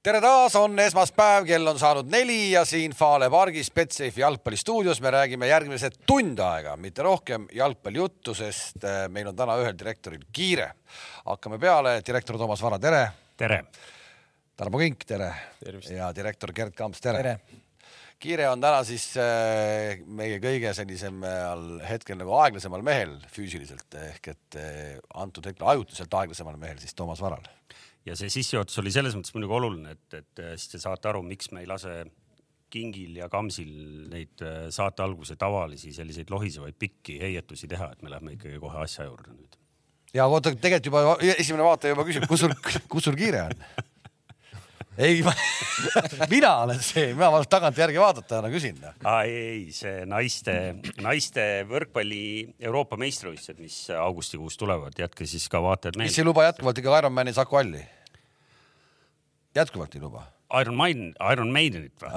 tere taas, on esmaspäev, kell on saanud neli ja siin Fale pargis Betsafe jalgpallistuudios me räägime järgmised tund aega, mitte rohkem jalgpallijuttu, sest äh, meil on täna ühel direktoril kiire. hakkame peale, direktor Toomas Vara, tere. tere. Tarmo Kink, tere. ja direktor Gerd Kamps, tere, tere kiire on täna siis äh, meie kõige sellisemal hetkel nagu aeglasemal mehel füüsiliselt ehk et äh, antud hetkel ajutiselt aeglasemal mehel siis Toomas Varal. Ja see sissejuhatus oli selles mõttes muidugi oluline, et, et äh, siis te saate aru, miks me ei lase Kingil ja Kamsil neid saate alguse tavalisi selliseid lohisevaid pikki heietusi teha, et me läheme ikkagi kohe asja juurde nüüd. ja oota, tegelikult juba esimene vaataja juba küsib, kus sul, kus sul kiire on ei mina olen see, mina tagantjärgi vaatajana küsin. Ei, see naiste, naiste võrkpalli Euroopa meistrivõistlused, mis augustikuus tulevad, jätke siis ka vaatajad meelde. mis ei luba jätkuvalt ikka Ironmani Saku Alli? jätkuvalt ei luba Iron Maiden, Iron Maidenit või?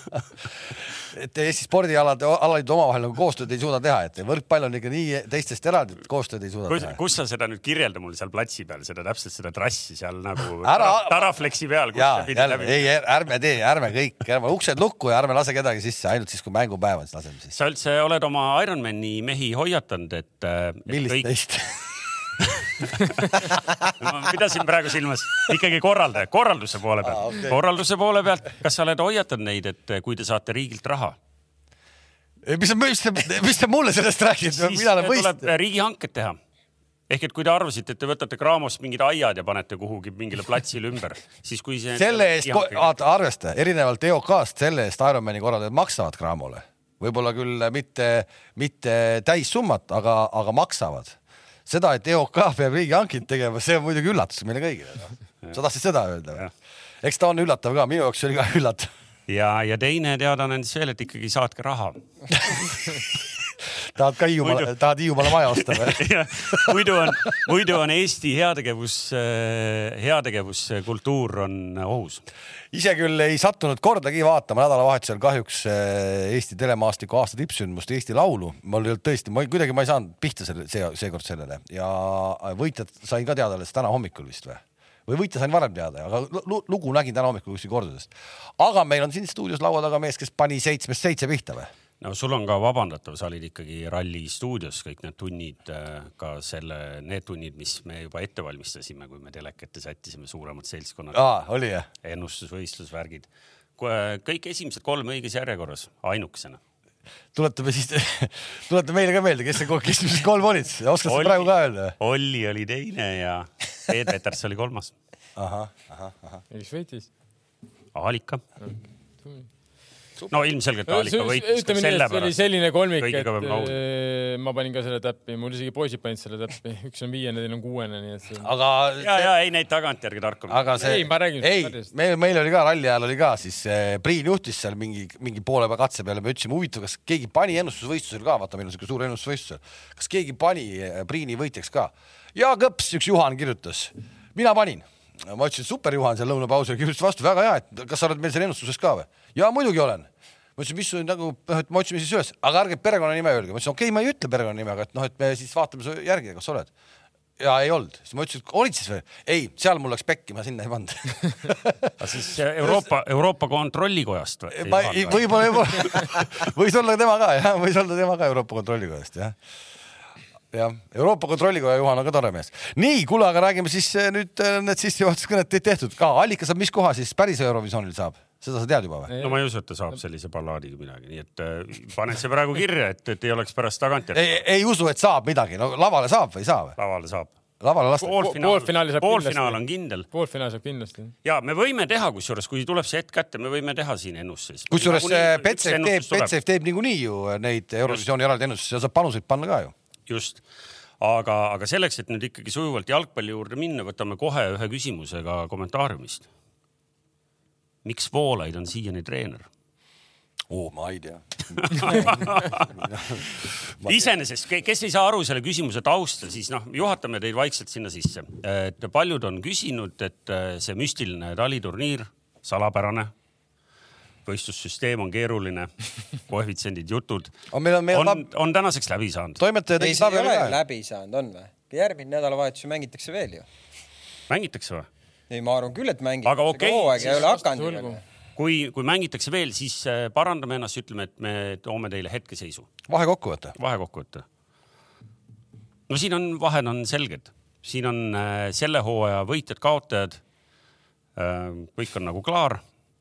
et Eesti spordialade, alaliidud omavahel nagu koostööd ei suuda teha, et võrkpall on ikka nii teistest eraldi, et koostööd ei suuda kus, teha. kus sa seda nüüd kirjelda mulle seal platsi peal, seda täpselt seda trassi seal nagu ära, Taraflexi peal. jaa, jälle, ei ärme tee, ärme kõik, ärme uksed lukku ja ärme lase kedagi sisse, ainult siis, kui mängupäev on, siis laseme sisse. sa üldse oled oma Ironmani mehi hoiatanud, et, et. millist kõik... teist ma pidasin praegu silmas ikkagi korraldaja, korralduse poole pealt ah,, okay. korralduse poole pealt. kas sa oled hoiatanud neid, et kui te saate riigilt raha? mis, mis te, mis te mulle sellest räägite? mina olen võist-. riigihanked teha ehk et kui te arvasite, et te võtate Cramos mingid aiad ja panete kuhugi mingile platsile ümber, siis kui see. selle eest, vaata arvesta, erinevalt EOK-st, selle eest Ironmani korraldajad maksavad Cramole, võib-olla küll mitte, mitte täissummat, aga, aga maksavad seda, et EOK peab riigihankeid tegema, see on muidugi üllatus meile kõigile. Noh. sa tahtsid seda öelda või? eks ta on üllatav ka, minu jaoks oli ka üllatav. ja, ja teine teadaanne on siis veel, et ikkagi saatke raha tahad ka Hiiumaale, tahad Hiiumaale maja osta või muidu on, muidu on Eesti heategevus, äh, heategevuskultuur on ohus. ise küll ei sattunud kordagi vaatama nädalavahetusel kahjuks äh, Eesti telemaastiku aasta tippsündmust Eesti Laulu. mul ei olnud tõesti, ma kuidagi ma ei saanud pihta selle, see, seekord sellele ja võitjad sain ka teada alles täna hommikul vist või? või võitja sain varem teada, aga lugu nägin täna hommikul kuskil kordadest. aga meil on siin stuudios laua taga mees, kes pani seitsmest seitse pihta või? No sul on ka vabandatav, sa olid ikkagi ralli stuudios kõik need tunnid, äh, ka selle, need tunnid, mis me juba ette valmistasime, kui me teleka ette sättisime suuremad seltskonnad. aa, oli jah? ennustusvõistlusvärgid. kõik esimesed kolm õiges järjekorras, ainukesena tuletame siis, tuleta meile ka meelde, kes see, kes mis kolm olid, oskad sa praegu ka öelda? Olli oli teine ja Peet Peters oli kolmas. ahah, ahah, ahah. kes võitis? Aalika okay no ilmselgelt Aalika võitis ka selle pärast. oli selline kolmik, et äh, ma panin ka selle täppi, mul isegi poisid panid selle täppi, üks on viiene, teine on kuuene, nii et see.... aga. ja, ja ei neid tagantjärgi tarku. aga see. ei, ma räägin. ei, meil, meil oli ka ralli ajal oli ka siis äh, Priin juhtis seal mingi, mingi poole katse peale, me ütlesime huvitav, kas keegi pani ennustusvõistlusel ka, vaata, meil on siuke suur ennustusvõistlusel, kas keegi pani äh, Priini võitjaks ka? ja kõps, üks Juhan kirjutas, mina panin ma ütlesin, super Juhan seal lõunapausil kirjutas vastu, väga hea, et kas sa oled meil seal ennustuses ka või? ja muidugi olen ma ütlesin, mis nagu, noh, et me otsime siis üles, aga ärge perekonnanime öelge, ma ütlesin, okei okay,, ma ei ütle perekonnanime, aga et noh, et me siis vaatame su järgi, kas oled. ja ei olnud, siis ma ütlesin, olid siis või? ei, seal mul läks pekki, ma sinna ei pannud siis Euroopa, Euroopa Kontrollikojast või? võib-olla, võib-olla võis olla tema ka jah, võis olla tema ka Euroopa Kontrollikojast jah jah, Euroopa Kontrollikoja Juhan on ka tore mees. nii, kuule, aga räägime siis eh, nüüd eh, need sissejuhatuskõned tehtud ka. allikas saab mis koha siis päris Eurovisioonil saab? Seda sa tead juba või? no ma ei usu, et ta saab sellise ballaadiga midagi, nii et äh, pane see praegu kirja, et, et ei oleks pärast tagantjärgi. ei, ei usu, et saab midagi, no lavale saab või ei saa või? lavale saab. lavale lasta. poolfinaali saab poolfinaal on kindel. poolfinaal saab kindlasti. ja me võime teha, kusjuures, kui tuleb see hetk kätte, me võime teha siin ennustusi. kusjuures Betsafe teeb, Betsafe teeb niikuinii ju neid Eurovisiooni eraldi ennustusi ja saab panuseid panna ka ju. just aga, aga selleks, et nüüd ikkagi sujuvalt jalgpalli juurde minna, võtame kohe ühe küsimuse ka kommentaariumist miks Voolaid on siiani treener? oo oh,, ma ei tea iseenesest, kes ei saa aru selle küsimuse tausta, siis noh, juhatame teid vaikselt sinna sisse. et paljud on küsinud, et äh, see müstiline taliturniir, salapärane, võistlussüsteem on keeruline, koefitsiendid, jutud on, meil on, meil on, on tänaseks läbi saanud. toimetaja tegi tabeli ka. läbi saanud, on või? järgmine nädalavahetus ju mängitakse veel ju. mängitakse või? Ei, ma arvan küll, et mängitakse. aga okei okay,, kui, kui mängitakse veel, siis äh, parandame ennast, ütleme, et me toome teile hetkeseisu. vahekokkuvõte. vahekokkuvõte. no siin on, vahed on selged, siin on äh, selle hooaja võitjad-kaotajad äh,. kõik on nagu klaar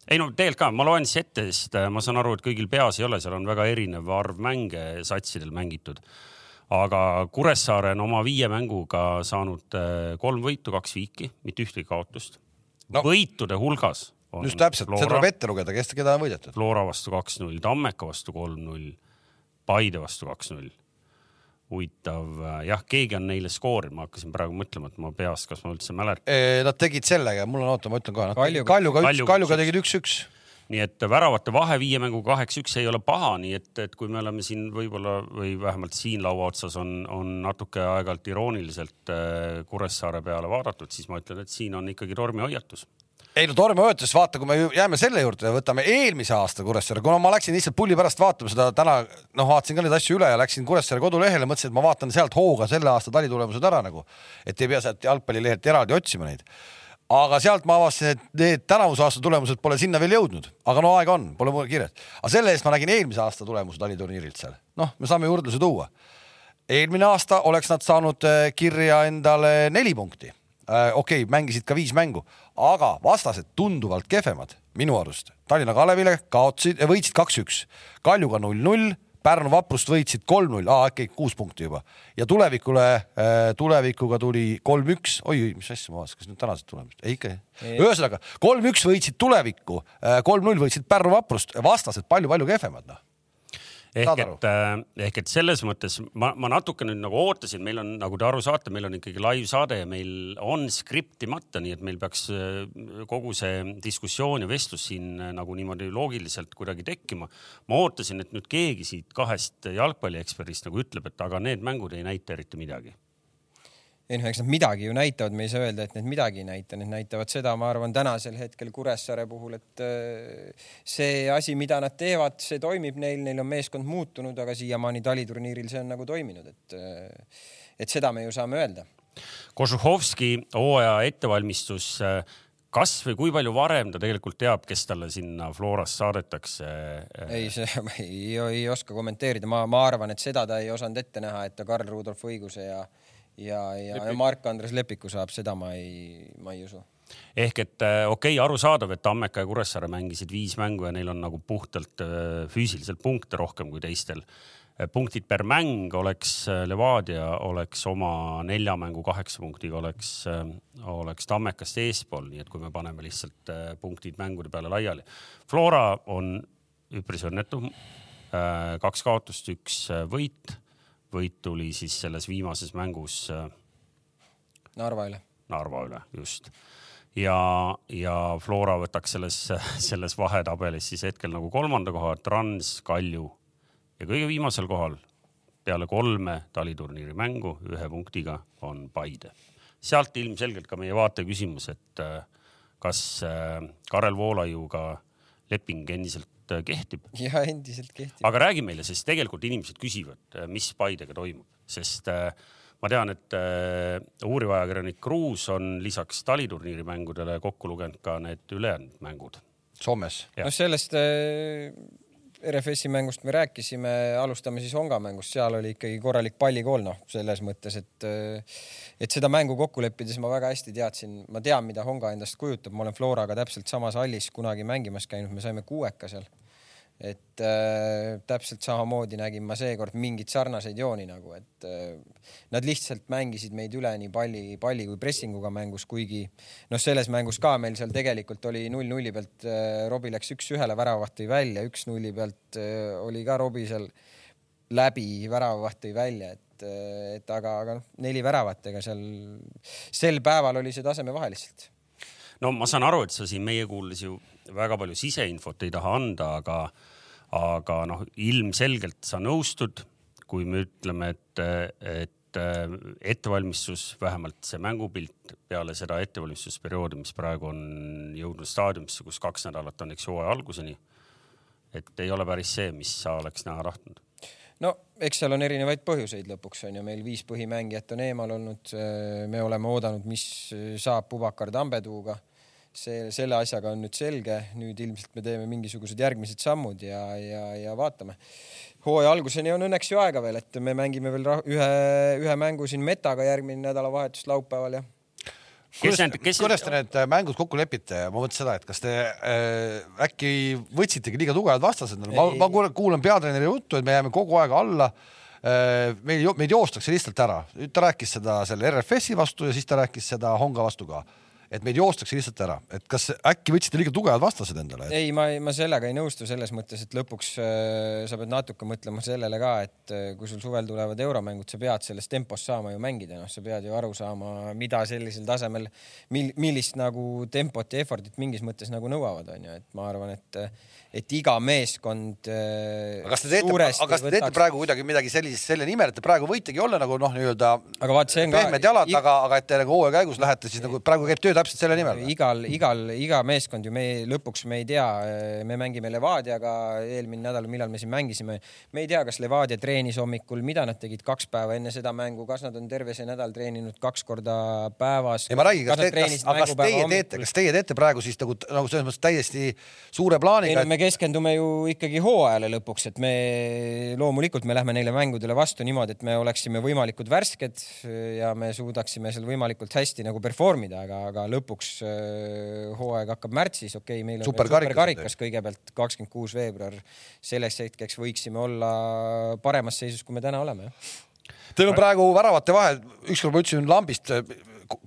ei no tegelikult ka, ma loen siis ette, sest äh, ma saan aru, et kõigil peas ei ole, seal on väga erinev arv mänge satsidel mängitud. Aga Kuressaare on oma viie mänguga saanud äh, kolm võitu, kaks viiki, mitte ühtegi kaotust no.. võitude hulgas on just täpselt, see tuleb ette lugeda, kes, keda on võidetud. Flora vastu kaks-null, Tammeka vastu kolm-null, Paide vastu kaks-null huvitav, äh, jah, keegi on neile skoorinud, ma hakkasin praegu mõtlema, et ma peast, kas ma üldse mäletan. Nad tegid sellega, mul on, oota, ma ütlen kohe, Kaljuga, Kaljuga, Kaljuga, Kaljuga tegid üks-üks. Nii et väravate vahe viie mänguga kaheks-üks ei ole paha, nii et, et kui me oleme siin võib-olla või vähemalt siin laua otsas on, on natuke aeg-ajalt irooniliselt äh, Kuressaare peale vaadatud, siis ma ütlen, et siin on ikkagi tormihoiatus ei no tormi hoiatus, vaata, kui me jääme selle juurde, võtame eelmise aasta Kuressaare, kuna ma läksin lihtsalt pulli pärast vaatama seda täna, noh, vaatasin ka neid asju üle ja läksin Kuressaare kodulehele, mõtlesin, et ma vaatan sealt hooga selle aasta talitulemused ära nagu, et ei pea sealt jalgpallilehelt eraldi otsima neid. Aga sealt ma avastasin, et need tänavuse aasta tulemused pole sinna veel jõudnud, aga no aega on, pole mul kiiret. aga selle eest ma nägin eelmise aasta tulemused taliturniirilt seal, noh, me saame võrdluse tuua. eelmine aasta oleks nad saanud eh, kirja endale neli punkti äh,. okei okay,, mängisid ka viis mängu, aga vastased tunduvalt kehvemad minu arust. Tallinna Kalevile kaotasid, võitsid kaks-üks, Kaljuga null-null, Pärnu Vaprust võitsid kolm-null, aa äkki kuus punkti juba. Ja tulevikule äh,, tulevikuga tuli kolm-üks, oi, mis asja ma vaatasin, kas nüüd tänased tulemused, ei ikka. ühesõnaga kolm-üks võitsid tulevikku, äh, kolm-null võitsid Pärnu Vaprust, vastased palju-palju kehvemad noh ehk et, äh, ehk et selles mõttes ma, ma natuke nüüd nagu ootasin, meil on, nagu te aru saate, meil on ikkagi live saade ja meil on skriptimata, nii et meil peaks äh, kogu see diskussioon ja vestlus siin äh, nagu niimoodi loogiliselt kuidagi tekkima. ma ootasin, et nüüd keegi siit kahest jalgpallieksperdist nagu ütleb, et aga need mängud ei näita eriti midagi ei noh, eks nad midagi ju näitavad, me ei saa öelda, et need midagi ei näita, need näitavad seda, ma arvan, tänasel hetkel Kuressaare puhul, et äh, see asi, mida nad teevad, see toimib neil, neil on meeskond muutunud, aga siiamaani taliturniiril see on nagu toiminud, et, äh, et seda me ju saame öelda. Kožuhovski hooaja ettevalmistus äh, kas või kui palju varem ta tegelikult teab, kes talle sinna Florast saadetakse? ei, see ei, ei oska kommenteerida, ma, ma arvan, et seda ta ei osanud ette näha, et ta Karl Rudolf õiguse ja ja, ja, ja Mark-Andres Lepiku saab, seda ma ei, ma ei usu ehk et äh, okei okay,, arusaadav, et Tammeka ja Kuressaare mängisid viis mängu ja neil on nagu puhtalt äh, füüsiliselt punkte rohkem kui teistel. Äh, punktid per mäng oleks Levadia oleks oma nelja mängu kaheksa punktiga oleks, oleks Tammekast eespool, nii et kui me paneme lihtsalt punktid mängude peale laiali. Flora on üpris õnnetu. kaks kaotust, üks võit võit tuli siis selles viimases mängus. Äh, Narva üle. Narva üle, just. ja, ja Flora võtaks selles, selles vahetabelis siis hetkel nagu kolmanda koha, Trans, Kalju ja kõige viimasel kohal peale kolme taliturniiri mängu ühe punktiga on Paide. sealt ilmselgelt ka meie vaateküsimus, et äh, kas äh, Karel Voolaiuga leping endiselt endiselt äh, kehtib. ja endiselt kehtib. aga räägi meile, sest tegelikult inimesed küsivad, äh, mis Paidega toimub, sest äh, ma tean, et uuriv ajakirjanik Kruus on lisaks taliturniiri mängudele kokku lugenud ka need ülejäänud mängud. Soomes. noh, sellest RFS-i mängust me rääkisime, alustame siis Honga mängust, seal oli ikkagi korralik pallikool, noh, selles mõttes, et et seda mängu kokku leppides ma väga hästi teadsin, ma tean, mida Honga endast kujutab, ma olen Floraga täpselt samas hallis kunagi mängimas käinud, me saime kuueka seal et äh, täpselt samamoodi nägin ma seekord mingeid sarnaseid jooni nagu, et äh, nad lihtsalt mängisid meid üle nii palli, palli kui pressinguga mängus, kuigi noh, selles mängus ka meil seal tegelikult oli null nulli pealt äh,, Robbie läks üks-ühele, väravaht tõi välja, üks nulli pealt äh, oli ka Robbie seal läbi, väravavaht tõi välja, et äh,, et aga, aga noh, neli väravat, ega seal sel päeval oli see tasemevahe lihtsalt no ma saan aru, et sa siin meie kuuldes ju väga palju siseinfot ei taha anda, aga, aga noh, ilmselgelt sa nõustud, kui me ütleme, et, et ettevalmistus, vähemalt see mängupilt peale seda ettevalmistusperioodi, mis praegu on jõudnud staadiumisse, kus kaks nädalat on, eks hooaja alguseni. et ei ole päris see, mis sa oleks näha tahtnud no eks seal on erinevaid põhjuseid lõpuks on ju, meil viis põhimängijat on eemal olnud. me oleme oodanud, mis saab Pubakar Tambetuuga see, selle asjaga on nüüd selge, nüüd ilmselt me teeme mingisugused järgmised sammud ja, ja, ja vaatame. hooaja alguseni on õnneks ju aega veel, et me mängime veel ühe, ühe mängu siin Metaga järgmine nädalavahetus laupäeval ja kuidas, kes kuidas te need mängud kokku lepite? ma mõtlen seda, et kas te äh, äkki võtsitegi liiga tugevad vastased, ma, ma kuulan peatreeneri juttu, et me jääme kogu aeg alla äh,. meil, meid joostakse lihtsalt ära, ta rääkis seda selle RFS-i vastu ja siis ta rääkis seda Honga vastu ka et meid joostakse lihtsalt ära, et kas äkki võtsite liiga tugevad vastased endale et...? ei, ma, ma sellega ei nõustu selles mõttes, et lõpuks äh, sa pead natuke mõtlema sellele ka, et äh, kui sul suvel tulevad euromängud, sa pead selles tempos saama ju mängida, noh, sa pead ju aru saama, mida sellisel tasemel, mil-, millist nagu tempot ja effort'it mingis mõttes nagu nõuavad, onju, et ma arvan, et et iga meeskond äh,. aga kas te teete, aga kas te teete võtaks... praegu kuidagi midagi sellist, selle nimel, et te praegu võitegi olla nagu noh, nii-öelda pehmed jalad, aga, aga et te nagu hooaja käigus lähete siis nagu praegu käib töö täpselt selle nimel? igal, igal, iga meeskond ju me lõpuks me ei tea, me mängime Levadiaga eelmine nädal, millal me siin mängisime. me ei tea, kas Levadia treenis hommikul, mida nad tegid kaks päeva enne seda mängu, kas nad on terve see nädal treeninud kaks korda päevas. ei ma räägin, kas, te, kas, aga kas teie teete, kas teie teete praegu siis nagu, nagu selles mõttes täiesti suure plaaniga? Keskendume ju ikkagi hooajale lõpuks, et me loomulikult me lähme neile mängudele vastu niimoodi, et me oleksime võimalikult värsked ja me suudaksime seal võimalikult hästi nagu perform ida, aga, aga lõpuks äh, hooaeg hakkab märtsis, okei okay,, meil on superkarikas, superkarikas kõigepealt kakskümmend kuus veebruar. selleks hetkeks võiksime olla paremas seisus, kui me täna oleme. Teil on praegu väravate vahel, ükskord ma ütlesin lambist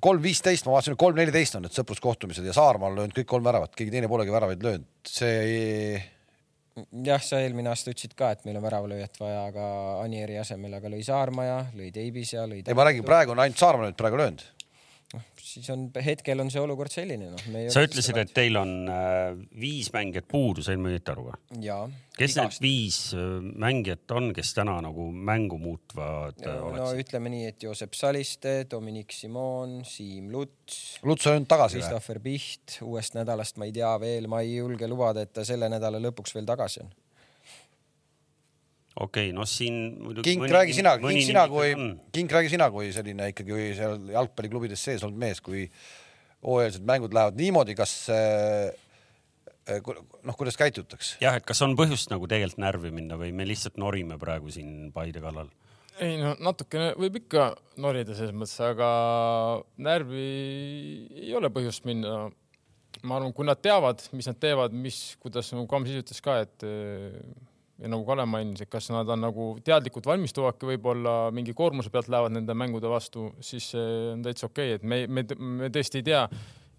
kolm viisteist, ma vaatasin, kolm neliteist on need sõpruskohtumised ja Saarmaa on löönud kõik kolm väravat, keegi teine polegi väravaid löönud, see ei jah, sa eelmine aasta ütlesid ka, et meil on väravalööjat vaja, aga Anieri asemel aga lõi Saarmaja, lõi Deibis ja lõi. ei, ma räägin, praegu on ainult Saarma nüüd praegu löönud noh, siis on, hetkel on see olukord selline, noh. sa ütlesid, et teil on äh, viis mängijat puudu, sain ma õieti aru või? kes igast. need viis äh, mängijat on, kes täna nagu mängu muutvad no, äh, oleksid? no ütleme nii, et Joosep Saliste, Dominic Simon, Siim Luts. Luts on tagasi või? Christopher Piht, uuest nädalast ma ei tea veel, ma ei julge lubada, et ta selle nädala lõpuks veel tagasi on okei okay,, noh siin muidugi. Kink, räägi sina, Kink, sina kui, Kink, räägi sina kui selline ikkagi seal jalgpalliklubides sees olnud mees, kui hooajalised mängud lähevad niimoodi, kas äh, noh, kuidas käitutakse? jah, et kas on põhjust nagu tegelikult närvi minna või me lihtsalt norime praegu siin Paide kallal? ei no natukene võib ikka norida selles mõttes, aga närvi ei ole põhjust minna. ma arvan, kui nad teavad, mis nad teevad, mis, kuidas nagu Kams ise ütles ka, et ja nagu Kalev mainis, et kas nad on nagu teadlikult valmistuvadki võib-olla mingi koormuse pealt lähevad nende mängude vastu, siis see on täitsa okei okay., et me, me, me tõesti ei tea,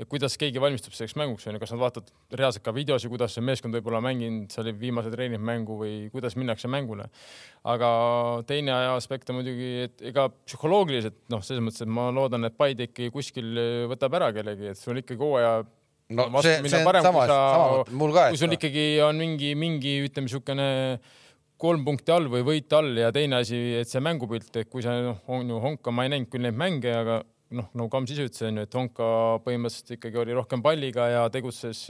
kuidas keegi valmistub selleks mänguks onju, kas nad vaatavad reaalselt ka videosi, kuidas see meeskond võib-olla mänginud, seal viimase treeningmängu või kuidas minnakse mängule. aga teine aspekt on muidugi, et ega psühholoogiliselt noh, selles mõttes, et ma loodan, et Paide ikkagi kuskil võtab ära kellegi, et sul ikkagi hooaja no see, see on parem, sama, sama mul ka. kui sul ikkagi on mingi, mingi ütleme niisugune kolm punkti all või võit all ja teine asi, et see mängupilt, et kui sa noh, on ju Honka, ma ei näinud küll neid mänge, aga noh, nagu Kams ise ütles, onju, et Honka põhimõtteliselt ikkagi oli rohkem palliga ja tegutses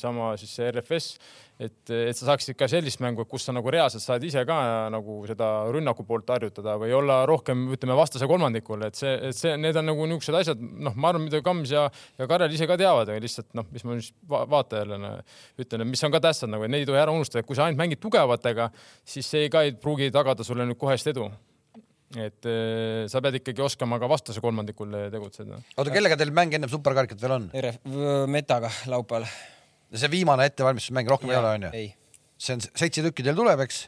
sama siis see RFS et, et sa saaksid ka sellist mängu, kus sa nagu reaalselt saad ise ka nagu seda rünnaku poolt harjutada või olla rohkem, ütleme, vastase kolmandikul, et see, et see, need on nagu niisugused asjad, noh, ma arvan, mida Kams ja, ja Karel ise ka teavad, aga lihtsalt noh, mis ma nüüd vaatajale ütlen, et mis on ka tähtsad nagu, et neid ei tohi ära unustada, et kui sa ainult mängid tugevatega, siis see ka ei pruugi tagada sulle nüüd kohest edu et äh, sa pead ikkagi oskama ka vastase kolmandikul tegutseda. oota, kellega teil mäng ennem superkarikat veel on? Metaga laupäeval see viimane ettevalmistusmäng, rohkem ja, ei ole, onju? see on seitse tükki teil tuleb, eks?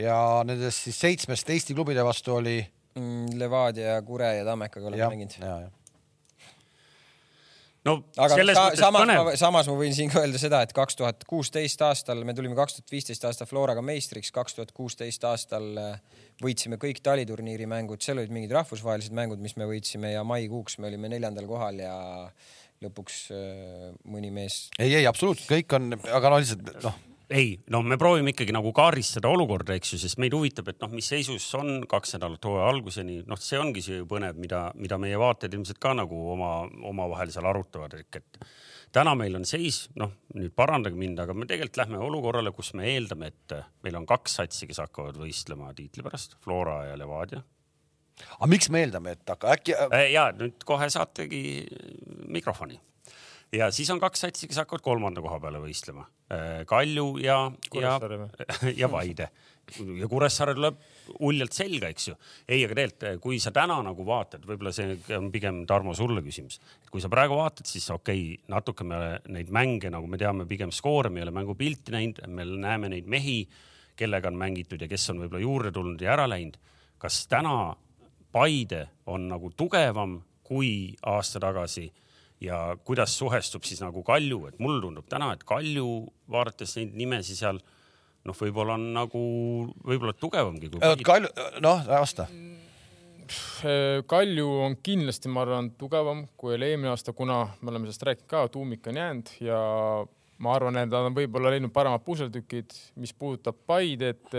ja nendest siis seitsmest Eesti klubide vastu oli mm,? Levadia ja Kure ja Tammekaga oleme mänginud. No aga selles sa, mõttes samas põnev. samas ma võin siin ka öelda seda, et kaks tuhat kuusteist aastal me tulime kaks tuhat viisteist aasta Floraga meistriks, kaks tuhat kuusteist aastal äh, võitsime kõik taliturniiri mängud, seal olid mingid rahvusvahelised mängud, mis me võitsime ja maikuuks me olime neljandal kohal ja lõpuks äh, mõni mees. ei, ei absoluutselt, kõik on, aga no lihtsalt noh ei, no me proovime ikkagi nagu kaardistada olukorda, eks ju, sest meid huvitab, et noh, mis seisus on kaks nädalat hooaja alguseni, noh, see ongi see põnev, mida, mida meie vaatajad ilmselt ka nagu oma, omavahel seal arutavad, et täna meil on seis, noh, nüüd parandage mind, aga me tegelikult lähme olukorrale, kus me eeldame, et meil on kaks satsi, kes hakkavad võistlema tiitli pärast, Flora ja Levadia aga miks me eeldame, et aga äkki? Äh, ja nüüd kohe saategi mikrofoni. Ja siis on kaks satsi, kes hakkavad kolmanda koha peale võistlema. Kalju ja, ja, ja Vaide ja Kuressaare tuleb uljalt selga, eks ju. ei, aga tegelikult, kui sa täna nagu vaatad, võib-olla see on pigem Tarmo sulle küsimus, et kui sa praegu vaatad, siis okei okay,, natuke me neid mänge, nagu me teame, pigem skoore, me ei ole mängupilti näinud, me näeme neid mehi, kellega on mängitud ja kes on võib-olla juurde tulnud ja ära läinud. kas täna Paide on nagu tugevam kui aasta tagasi ja kuidas suhestub siis nagu Kalju, et mulle tundub täna, et Kalju, vaadates neid nimesi seal noh, võib-olla on nagu, võib-olla tugevamgi kui. Kalju, noh, vasta. Kalju on kindlasti, ma arvan, tugevam kui oli eelmine aasta, kuna me oleme sellest rääkinud ka, tuumik on jäänud ja ma arvan, et nad on võib-olla leidnud paremad puseltükid, mis puudutab Paidet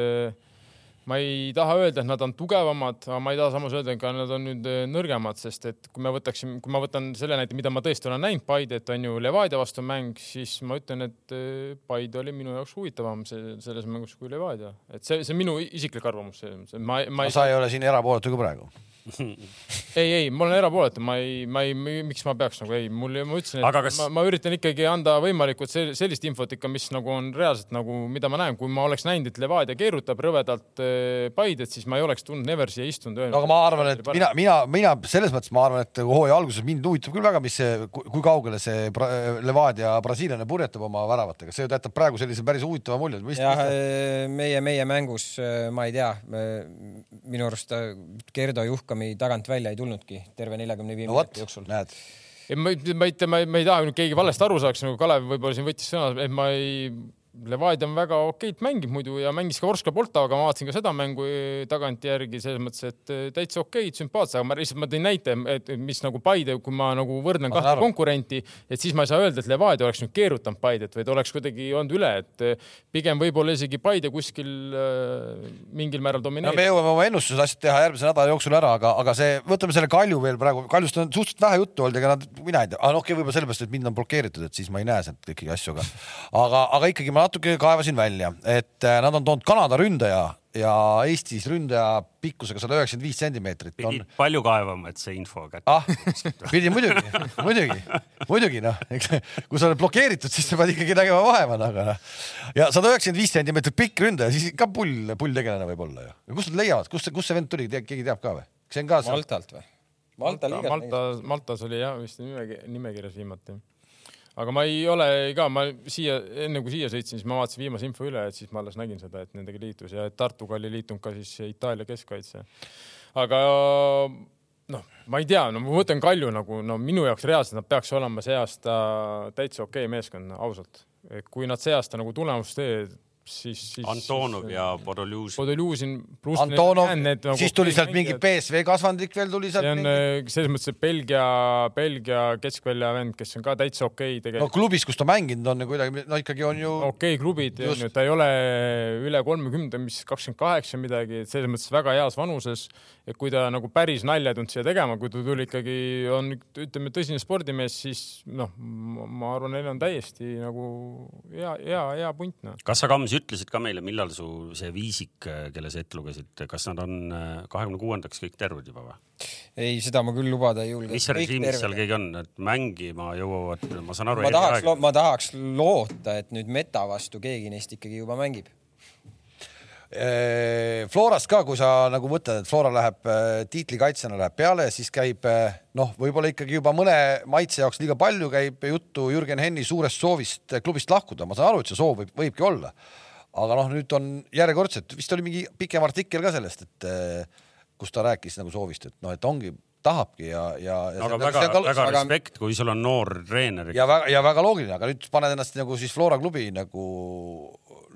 ma ei taha öelda, et nad on tugevamad, aga ma ei taha samas öelda, et ka nad on nüüd äh, nõrgemad, sest et kui me võtaksime, kui ma võtan selle näite, mida ma tõesti olen näinud, Paidet on ju Levadia vastu mäng, siis ma ütlen, et äh, Paide oli minu jaoks huvitavam see, selles mängus kui Levadia, et see, see on minu isiklik arvamus. ma, ma ei. sa ei ole siin erapooletu ka praegu ei, ei, ma olen erapooletu, ma ei, ma ei, miks ma peaks nagu ei, mul, ma ütlesin, et kas... ma, ma üritan ikkagi anda võimalikult sellist infot ikka, mis nagu on reaalselt nagu, mida ma näen, kui ma oleks näinud, et Levadia keerutab rõvedalt äh, Paidet, siis ma ei oleks tulnud never siia istunud. no aga ma arvan, et mina, mina, mina selles mõttes ma arvan, et hooaja alguses mind huvitab küll väga, mis see, kui kaugele see Levadia brasiillane purjetab oma väravatega, see jätab praegu sellise päris huvitava mulje. jah, äh, meie, meie mängus, äh, ma ei tea, minu arust Gerdo Juhk Juhkami tagant välja ei tulnudki terve neljakümne viie minuti jooksul. ei, ma, ma ei, ma ei taha nüüd keegi valesti aru saaks, nagu Kalev võib-olla siin võttis sõna, et ma ei Levadia on väga okeilt mängib muidu ja mängis ka Vorskla Poltavaga, ma vaatasin ka seda mängu tagantjärgi selles mõttes, et eh, täitsa okeid, sümpaatsed, aga ma lihtsalt, ma tõin näite, et mis nagu Paide, kui ma nagu võrdlen kahte konkurenti, et siis ma ei saa öelda, et Levadia oleks nüüd keerutanud Paidet, vaid oleks kuidagi olnud üle, et eh, pigem võib-olla isegi Paide kuskil äh, mingil määral domineerib no,. me jõuame oma ennustused asjad teha järgmise nädala jooksul ära, aga, aga see, võtame selle Kalju veel praegu, Kaljust on suhteliselt vähe juttu olnud, ega nad, mina ei tea, ah, no okei okay,, võib-olla sellepärast, et mind on blokeeritud, et siis ma ei näe sealt ikkagi asju, aga, aga, aga ikkagi ma ma natuke kaevasin välja, et äh, nad on toonud Kanada ründaja ja Eestis ründaja pikkusega sada üheksakümmend viis sentimeetrit. pidid on... palju kaevama, et see info kätte ah,. pidi muidugi, muidugi, muidugi noh, kui sa oled blokeeritud, siis sa pead ikkagi nägema vaeva, aga noh. ja sada üheksakümmend viis sentimeetrit pikk ründaja, siis ka pull, pulltegelane võib olla ju. kust nad leiavad, kust, kust see vend tuli, keegi teab ka või? kas see on ka? Maltalt või? Malta liigas. Malta, Maltas oli jah vist nimekirjas viimati aga ma ei ole ka, ma siia, enne kui siia sõitsin, siis ma vaatasin viimase info üle, et siis ma alles nägin seda, et nendega liitus ja Tartuga oli liitunud ka siis Itaalia keskkaitse. aga noh, ma ei tea, no ma võtan Kalju nagu no minu jaoks reaalselt nad peaks olema see aasta täitsa okei okay meeskond, ausalt. et kui nad see aasta nagu tulemust teevad siis, siis. Antonov ja Podoljuzin. Podoljuzin pluss. Antonov, nagu siis tuli sealt mingi BSV kasvandik veel tuli sealt. see on mingi... Äh, selles mõttes, et Belgia, Belgia keskvälja vend, kes on ka täitsa okei okay, tegelikult. no klubis, kus ta mänginud on kuidagi, no ikkagi on ju. okei okay, klubid, ta ei ole üle kolmekümne, mis kakskümmend kaheksa midagi, et selles mõttes väga heas vanuses. et kui ta nagu päris nalja ei tulnud siia tegema, kui ta tuli ikkagi, on ütleme tõsine spordimees, siis noh, ma arvan, neil on täiesti nagu hea, hea, hea punt noh. kas sa, Kams, ütlesid ka meile, millal su see viisik, kelle sa ette lugesid, kas nad on äh, kahekümne kuuendaks kõik terved juba või? ei, seda ma küll lubada ei julge. mis režiimis seal keegi on, et mängima jõuavad, ma saan aru. ma tahaks, ma tahaks loota, et nüüd meta vastu keegi neist ikkagi juba mängib Florast ka, kui sa nagu mõtled, et Flora läheb äh, tiitlikaitsjana läheb peale, siis käib äh, noh, võib-olla ikkagi juba mõne maitse jaoks liiga palju käib juttu Jürgen Henni suurest soovist klubist lahkuda, ma saan aru, et see soov võib, võibki olla. aga noh, nüüd on järjekordselt, vist oli mingi pikem artikkel ka sellest, et kus ta rääkis nagu soovist, et noh, et ongi tahabki ja, ja, ja. aga väga, ka, väga aga... respekt, kui sul on noor treener. ja väga, ja väga loogiline, aga nüüd paned ennast nagu siis Flora klubi nagu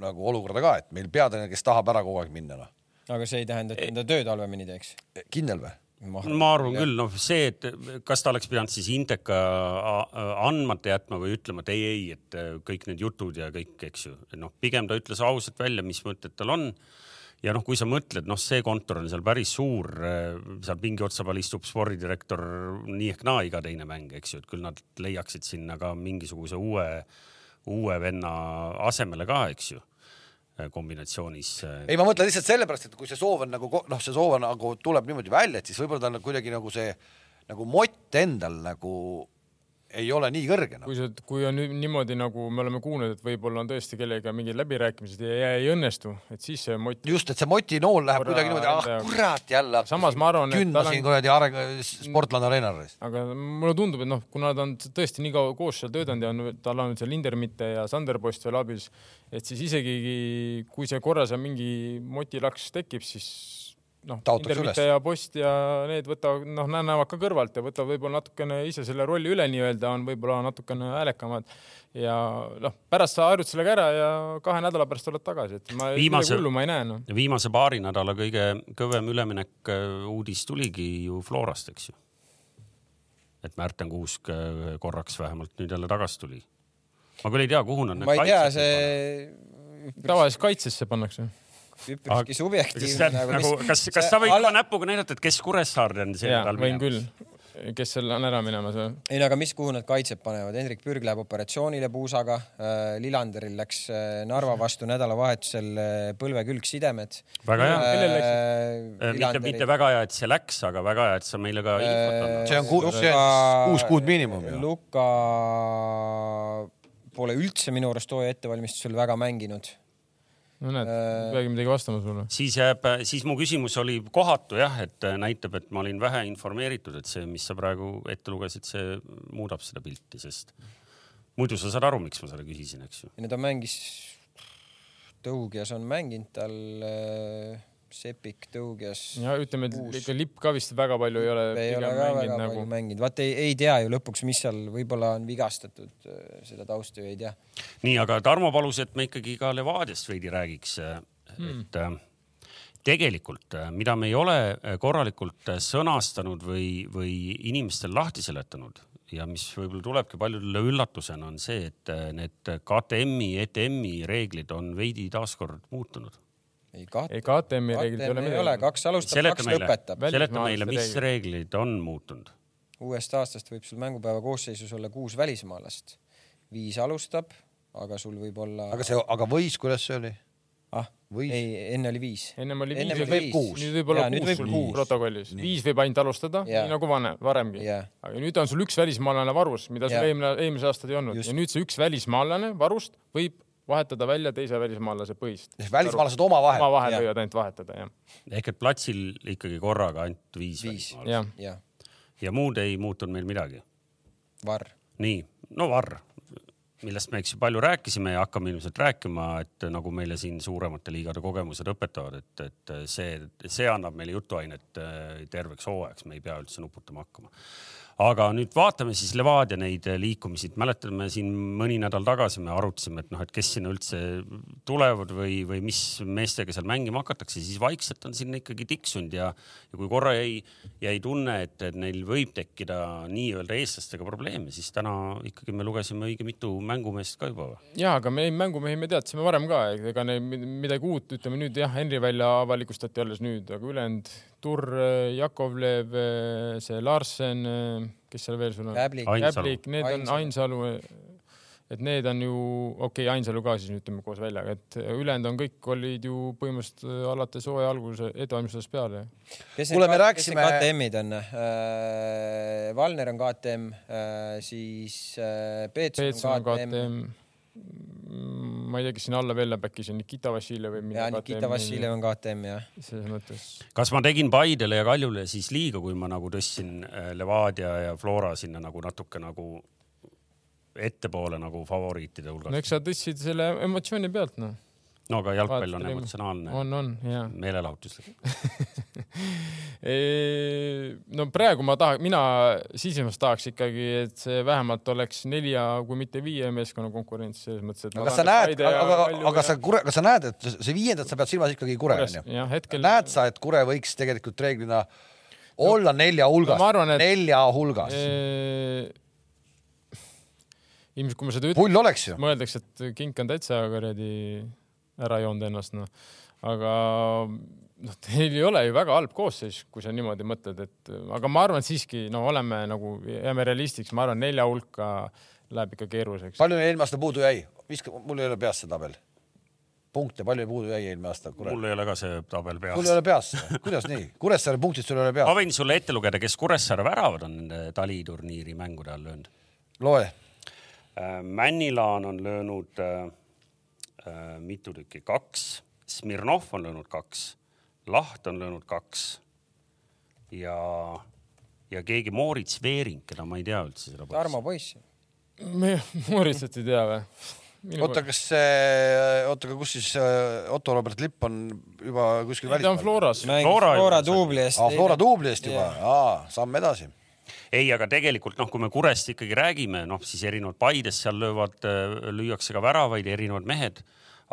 nagu olukorda ka, et meil peatreener, kes tahab ära kogu aeg minna, noh. aga see ei tähenda, et enda tööd halvemini teeks? kindel või? ma arvan küll, noh, see, et kas ta oleks pidanud siis Inteka andmata jätma või ütlema, et ei, ei, et äh, kõik need jutud ja kõik, eks ju, noh, pigem ta ütles ausalt välja, mis mõtted tal on. ja noh, kui sa mõtled, noh, see kontor on seal päris suur, äh, seal pingi otsa peal istub spordidirektor nii ehk naa iga teine mäng, eks ju, et küll nad leiaksid sinna ka mingisuguse uue uue venna asemele ka, eks ju kombinatsioonis. Äh, ei, ma mõtlen lihtsalt sellepärast, et kui see soov on nagu noh, see soov on nagu tuleb niimoodi välja, et siis võib-olla tal kuidagi nagu see nagu mott endal nagu ei ole nii kõrge no. kui see, kui on niimoodi, nagu me oleme kuulnud, et võib-olla on tõesti kellega mingid läbirääkimised ja ei õnnestu, et siis see mot-. just, et see motinool läheb kuidagi niimoodi, ah kurat jälle. Samas ma arvan, et künda tal on- kuradi areng, sportlane areenaris. aga mulle tundub, et noh, kuna ta on tõesti nii kaua koos seal töötanud ja on, tal on seal Lindermitte ja Sanderpost veel abis, et siis isegi kui see korra seal mingi motilaks tekib, siis noh, Lindermitte üles. ja Post ja need võtavad, noh, näevad ka kõrvalt ja võtavad võib-olla natukene ise selle rolli üle nii-öelda, on võib-olla natukene häälekamad ja noh, pärast sa harjud sellega ära ja kahe nädala pärast oled tagasi, et ma Viimase- hullu ma ei näe noh. viimase paari nädala kõige kõvem üleminek äh, uudis tuligi ju Florast, eks ju. et Märten Kuusk äh, korraks vähemalt nüüd jälle tagasi tuli. ma küll ei tea, kuhu nad need ma ei tea, see tavaliselt kaitsesse pannakse. Üpriski Kas subjektiivne nagu, nagu, kas, kas sa võid alla... näpuga näidata, et kes Kuressaarde on see ja nädal võin minemas? küll, kes seal on ära minemas või? ei no aga mis, kuhu nad kaitset panevad, Hendrik Pürg läheb operatsioonile puusaga äh,, Lillanderil läks äh, Narva vastu nädalavahetusel äh, põlvekülgsidemed. väga hea. Kellel Äh, mitte, mitte väga hea, et see läks, aga väga hea, et sa meile ka infot annad. see on ku- Luka- see on kuus kuud miinimum. Luka pole üldse minu arust hooaja ettevalmistusel väga mänginud. No näed, Äh, peagi midagi vastama sulle. siis jääb, siis mu küsimus oli kohatu jah, et näitab, et ma olin vähe informeeritud, et see, mis sa praegu ette lugesid, see muudab seda pilti, sest muidu sa saad aru, miks ma selle küsisin, eks ju. ja ta mängis, Tõugias on mänginud tal äh, Sepik Tõugias. ja ütleme, et ikka lipp ka vist väga palju ei ole ei ole pigem ka mänginud väga nagu palju. mänginud, vaata ei, ei tea ju lõpuks, mis seal võib-olla on vigastatud, seda tausta ju ei tea. nii, aga Tarmo palus, et me ikkagi ka Levadiast veidi räägiks, et äh, tegelikult, mida me ei ole äh, korralikult äh, sõnastanud või, või inimestel lahti seletanud ja mis võib-olla tulebki paljudele üllatusena, on see, et äh, need KTM-i, ETM-i reeglid on veidi taaskord muutunud. Ei kat-, ei KTM-i reeglid ei ole ei ole, midagi. kaks alustab, kaks meile, lõpetab. Seleta meile, mis reeglid. reeglid on muutunud. uuest aastast võib sul mängupäeva koosseisus olla kuus välismaalast. viis alustab, aga sul võib olla. aga see, aga võis, kuidas see oli? ah, võis? ei, enne oli viis. ennem oli Ennem viis, nüüd võib olla kuus võib sul kuus. protokollis. viis võib ainult alustada, nii nagu vanem, varemgi. Aga nüüd on sul üks välismaalane varus, mida sul eelmine, eelmisel aastal ei olnud Just. ja nüüd see üks välismaalane varust võib vahetada välja teise välismaalase põhist. välismaalased omavahel. omavahel võivad ainult vahetada, jah. ehk et platsil ikkagi korraga ainult viis, Viis. välismaalast jah, jah, ja muud ei muutunud meil midagi Varr. nii, no Varr, millest me eks ju palju rääkisime ja hakkame ilmselt rääkima, et nagu meile siin suuremate liigade kogemused õpetavad, et, et see, see annab meile jutuainet äh, terveks hooajaks, me ei pea üldse nuputama hakkama. Aga nüüd vaatame siis Levadia neid liikumisi, mäletame siin mõni nädal tagasi me arutasime, et noh, et kes sinna üldse tulevad või, või mis meestega seal mängima hakatakse, siis vaikselt on sinna ikkagi tiksunud ja, ja kui korra jäi, jäi tunne, et, et neil võib tekkida nii-öelda eestlastega probleeme, siis täna ikkagi me lugesime õige mitu mängumeest ka juba. ja aga me mängumehi me teadsime varem ka, ega neil mid- midagi uut, ütleme nüüd jah, Henri välja avalikustati alles nüüd, aga ülejäänud Turr, Jakovlev, see Larsen, kes seal veel sul on? Käblik, Ainsalu. Need on Ainsalu. Ainsalu, et need on ju, okei okay,, Ainsalu ka siis ütleme koos väljaga, et ülejäänud on kõik olid ju põhimõtteliselt alates hooaja alguse ettevalmistusest peale. kes Kuule, me need rääkisime- KTM-id on äh,? Valner on KTM äh,, siis äh, Peetson on KTM, KTM, ma ei tea, kes sinna alla veel läheb, äkki see on Nikita Vassiljev või ja Nikita Vassiljev on KTM jah. selles mõttes. kas ma tegin Paidele ja Kaljule siis liiga, kui ma nagu tõstsin äh, Levadia ja Flora sinna nagu natuke nagu ettepoole nagu favoriitide no hulgas? eks sa tõstsid selle emotsiooni pealt noh. No aga jalgpall on Vaatasid, emotsionaalne, on, on ja. meelelahutuslik. no praegu ma tahan, mina sisimas tahaks ikkagi, et see vähemalt oleks nelja, kui mitte viie meeskonna konkurents selles mõttes, et. aga kas sa näed, aga, aga sa Kure, kas sa näed, et see viiendat sa pead silmas ikkagi Kure onju? jah, hetkel. näed sa, et Kure võiks tegelikult reeglina olla nelja hulgas no ma arvan,, et- nelja hulgas? ilmselt, kui ma seda ütlen, pull oleks ju. mõeldakse, et Kink on täitsa kuradi ära joonud ennast noh, aga noh, teil ei ole ju väga halb koosseis, kui sa niimoodi mõtled, et aga ma arvan, siiski no oleme nagu jääme realistiks, ma arvan, nelja hulka läheb ikka keeruliseks. palju neil eelmine aasta puudu jäi? viska, mul ei ole peas see tabel. punkte, palju puudu jäi eelmine aasta, mul ei ole ka see tabel sul ei peas. ole peas, kuidas nii? Kuressaare punktid sul ei ole ma peas? võin sulle ette lugeda, kes Kuressaare väravad on nende taliturniiri mängude all löönud. loe. Äh, Männilaan on löönud äh, mitu tükki, kaks, Smirnov on löönud kaks, Laht on löönud kaks ja, ja keegi Moorits Veering, keda ma ei tea üldse seda. Tarmo poiss. me Moritsat ei tea või? oota, kas see, oota, aga kus siis äh, Otto Robert Lipp on juba kuskil ta on välismaal? Floras. Flora Flora duubli eest. aa, Flora duubli eest juba, aa, samm edasi. ei, aga tegelikult noh, kui me Kurest ikkagi räägime, noh siis erinevad Paides seal löövad, lüüakse ka väravaid, erinevad mehed.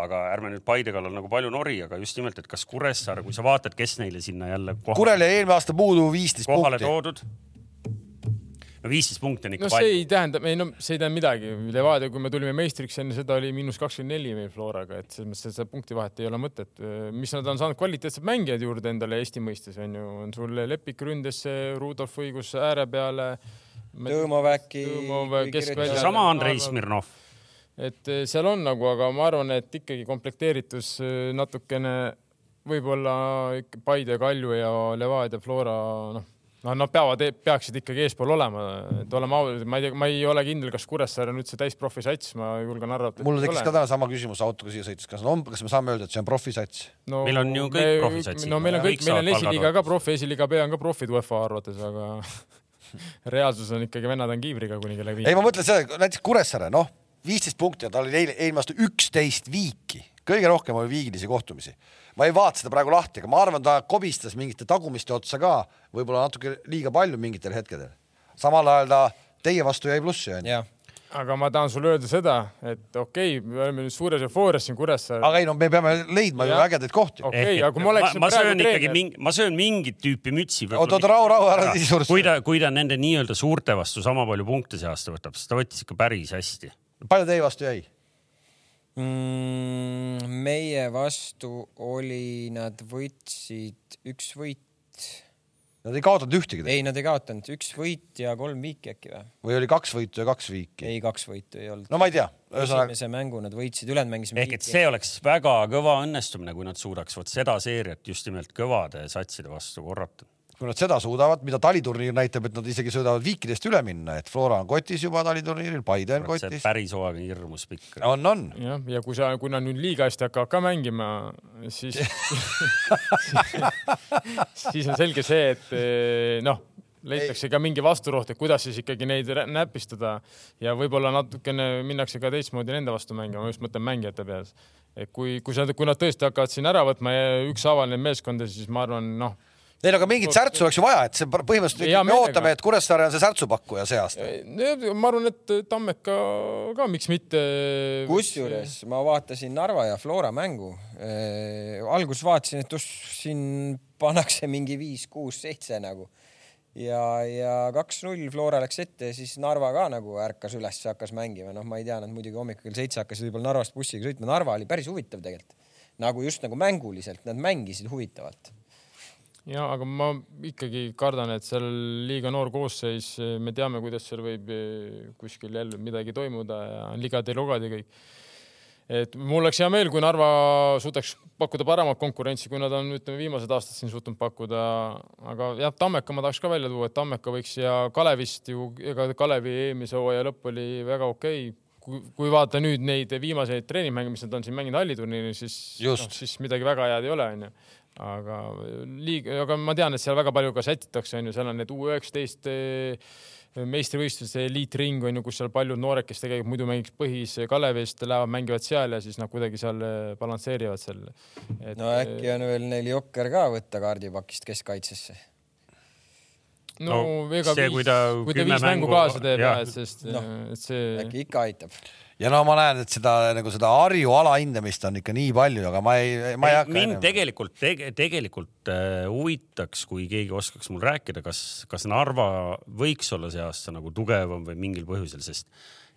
aga ärme nüüd Paide kallal nagu palju nori, aga just nimelt, et kas Kuressaare, kui sa vaatad, kes neile sinna jälle kohale, Kurel jäi eelmine aasta puudu viisteist kohale punkti. toodud. No viisteist punkti on ikka no see palju. ei tähenda, ei no see ei tähenda midagi. Levadia, kui me tulime meistriks enne seda oli miinus kakskümmend neli meil Floraga, et selles mõttes, et seda punkti vahet ei ole mõtet. mis nad on saanud kvaliteetsed mängijad juurde endale Eesti mõistes on ju, on sul Lepik ründesse, Rudolf õigus ääre peale. Tõõmov, keskvälja- sama Andrei Smirnov. et eh, seal on nagu, aga ma arvan, et ikkagi komplekteeritus eh, natukene võib-olla ikka Paide, Kalju ja Levadia, Flora, noh, no nad peavad, peaksid ikkagi eespool olema, et oleme ausad, ma ei tea, ma ei ole kindel, kas Kuressaare on üldse täisprofi sats, ma julgen arvata. mul tekkis ka täna sama küsimus autoga siia sõites, kas on, kas me saame öelda, et see on profisats? no, Meil on ju kõik profisatsid. no meil on kõik, meil on esiliiga ka profi, esiliiga B on ka profid UEFA arvates, aga reaalsus on ikkagi vennad on kiivriga kuni kella ei, viie. ma mõtlen seda, näiteks Kuressaare, noh, viisteist punkti ja tal oli eile, eelmine aasta üksteist viiki, kõige rohkem oli viigilisi kohtumisi. Ma ei vaata seda praegu lahti, aga ma arvan, ta kobistas mingite tagumiste otsa ka võib-olla natuke liiga palju mingitel hetkedel. samal ajal ta teie vastu jäi plussi onju. aga ma tahan sulle öelda seda, et okei okay,, me oleme nüüd suures eufoorias siin Kuressaares. aga ei no me peame leidma ju Jah. ägedaid kohti. okei aga kui ma oleksin ma söön praegu ikkagi treener, mingi, ma söön mingit tüüpi mütsi. oota, oota, rahu, rahu, ära nii suurt. kui ta, kui ta nende nii-öelda suurte vastu sama palju punkte see aasta võtab, siis ta võttis ikka päris hästi. palju teie vastu jäi? mm,. meie vastu oli, nad võtsid üks võit, Nad ei kaotanud ühtegi ei, nad ei kaotanud, üks võit ja kolm viiki äkki või? või oli kaks võitu ja kaks viiki? ei, kaks võitu ei olnud. no ma ei tea, esimese mängu nad võitsid, ülejäänud mängisime ehk et see oleks väga kõva õnnestumine, kui nad suudaks vot seda seeriat just nimelt kõvade satside vastu korrata. Kui nad seda suudavad, mida taliturniir näitab, et nad isegi suudavad viikidest üle minna, et Flora on kotis juba taliturniiril, Paide on see kotis. päris hooaeg on hirmus pikk. on, on. jah, ja kui sa, kui nad nüüd liiga hästi hakkavad ka mängima, siis siis on selge see, et eh, noh, leitakse ka mingi vasturoht, et kuidas siis ikkagi neid näpistada ja võib-olla natukene minnakse ka teistmoodi nende vastu mängima, ma just mõtlen mängijate peas. et kui, kui sa, kui nad tõesti hakkavad siin ära võtma ja ükshaaval neid meeskonda, siis ma arvan, noh, ei no aga mingit särtsu oleks ju vaja, et see põhimõtteliselt me ootame, et Kuressaare on see särtsupakkuja see aasta. ma arvan, et Tammeka ka miks mitte. kusjuures ma vaatasin Narva ja Flora mängu äh,. alguses vaatasin, et uss, siin pannakse mingi viis, kuus, seitse nagu ja, ja kaks-null Flora läks ette ja siis Narva ka nagu ärkas üles, hakkas mängima, noh, ma ei tea, nad muidugi hommikul kell seitse hakkasid võib-olla Narvast bussiga sõitma, Narva oli päris huvitav tegelikult. nagu just nagu mänguliselt, nad mängisid huvitavalt. Ja aga ma ikkagi kardan, et seal liiga noor koosseis, me teame, kuidas seal võib eh, kuskil jälle midagi toimuda ja ligad-logad ja kõik. et mul oleks hea meel, kui Narva suudaks pakkuda paremat konkurentsi, kui nad on, ütleme, viimased aastad siin suutnud pakkuda. aga jah, Tammeka ma tahaks ka välja tuua, et Tammeka võiks ja Kalevist ju, ega Kalevi eelmise hooaja lõpp oli väga okei okay. kui, kui vaadata nüüd neid viimaseid treeningmänge, mis nad on siin mänginud halliturniiril, siis, no, siis midagi väga head ei ole, onju aga liiga, aga ma tean, et seal väga palju ka sätitakse, onju, seal on need U üheksateist meistrivõistluste eliitring on ju, kus seal paljud noored, kes tegelikult muidu mängiks põhis Kalevist, lähevad, mängivad seal ja siis nad kuidagi seal eh, balansseerivad seal. no äkki on veel neil jokker ka võtta kaardipakist keskkaitsesse. no, No ega see, viis, kui ta kui ta viis mängu mängu- kaasa teeb jah. et sest no,, et see äkki ikka aitab. Ja no ma näen, et seda nagu seda Harju alahindamist on ikka nii palju, aga ma ei, ma ei hakka. mind tegelikult tege,, tegelikult äh, huvitaks, kui keegi oskaks mul rääkida, kas, kas Narva võiks olla see aasta nagu tugevam või mingil põhjusel, sest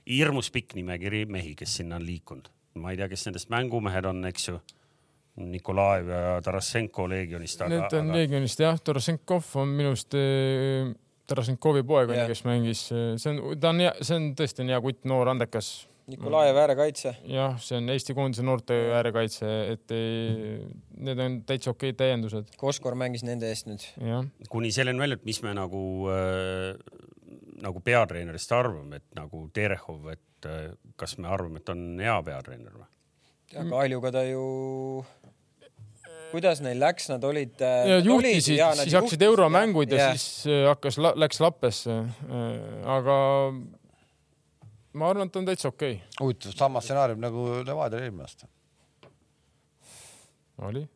hirmus pikk nimekiri mehi, kes sinna on liikunud. ma ei tea, kes nendest mängumehed on, eks ju. Nikolaev ja Tarasenko Leegionist, aga Need on aga Legionist jah, Tarasenkov on minu arust äh, Tarasenkovi poeg on ju kes mängis, see on, ta on see on tõesti on hea kutt, noor, andekas. Nikolajev äärekaitse. jah, see on Eesti koondise noorte äärekaitse, et ei, need on täitsa okeid täiendused, Koskor mängis nende eest nüüd. kuni selleni välja, et mis me nagu äh, nagu peatreenerist arvame, et nagu Terehov, et äh, kas me arvame, et on hea peatreener või? aga Kaljuga ta ju, kuidas neil läks, nad olid. ja juhtisid, siis hakkasid euromängud ja, ja siis äh, hakkas, läks lappesse. aga ma arvan, et on täitsa okei okay.. huvitav, sama stsenaarium nagu Levadia eelmine aasta. oli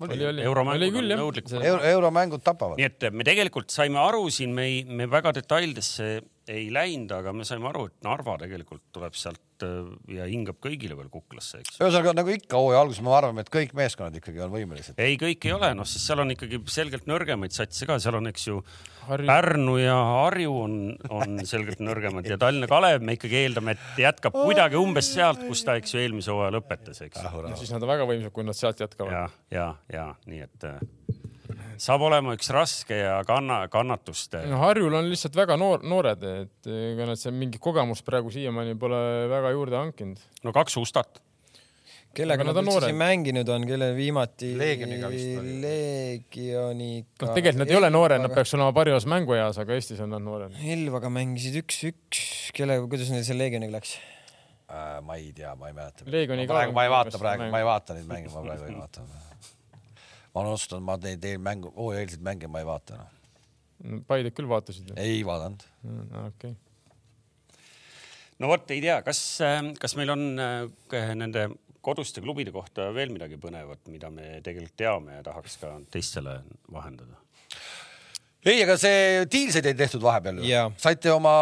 oli, oli. euromängud on nõudlikud Euro,. euromängud tapavad. nii et me tegelikult saime aru siin, me ei, me väga detailidesse ei läinud, aga me saime aru, et Narva tegelikult tuleb sealt äh, ja hingab kõigile veel kuklasse, eks. ühesõnaga nagu ikka hooaja alguses me arvame, et kõik meeskonnad ikkagi on võimelised. ei, kõik ei ole, noh, sest seal on ikkagi selgelt nõrgemaid satse ka, seal on, eks ju. Pärnu ja Harju on, on selgelt nõrgemad ja Tallinna Kalev me ikkagi eeldame, et jätkab kuidagi umbes sealt, kus ta, eks ju, eelmise hooaja lõpetas, eks. No, siis nad on väga võimsad, kui nad sealt jätkavad. ja, ja, ja nii et äh, saab olema üks raske ja kanna, kannatuste. no Harjul on lihtsalt väga noor, noored, et ega nad seal mingit kogemust praegu siiamaani pole väga juurde hankinud. no kaks Ustat. kellega nad, nad üldse siin mänginud on, kelle viimati? Leegioniga vist oli. Leegioniga. noh, tegelikult nad ei ole noored, nad peaks olema parimas mängueas, aga Eestis on nad noored. Ilvaga mängisid üks-üks, kelle, kuidas neil seal Leegioniga läks? Äh, ma ei tea, ma ei mäleta. Leegioni ka. ma ei vaata praegu, ma ei vaata neid mänge, ma praegu ei vaata ma olen otsustanud, ma neid mängu, hooajaeelseid mänge ma ei vaata enam no.. Paidet küll vaatasid? ei vaadanud. okei okay. no vot, ei tea, kas, äh, kas meil on äh, nende koduste klubide kohta veel midagi põnevat, mida me tegelikult teame ja tahaks ka teistele vahendada? ei, aga see diilseid ei tehtud vahepeal ju. saite oma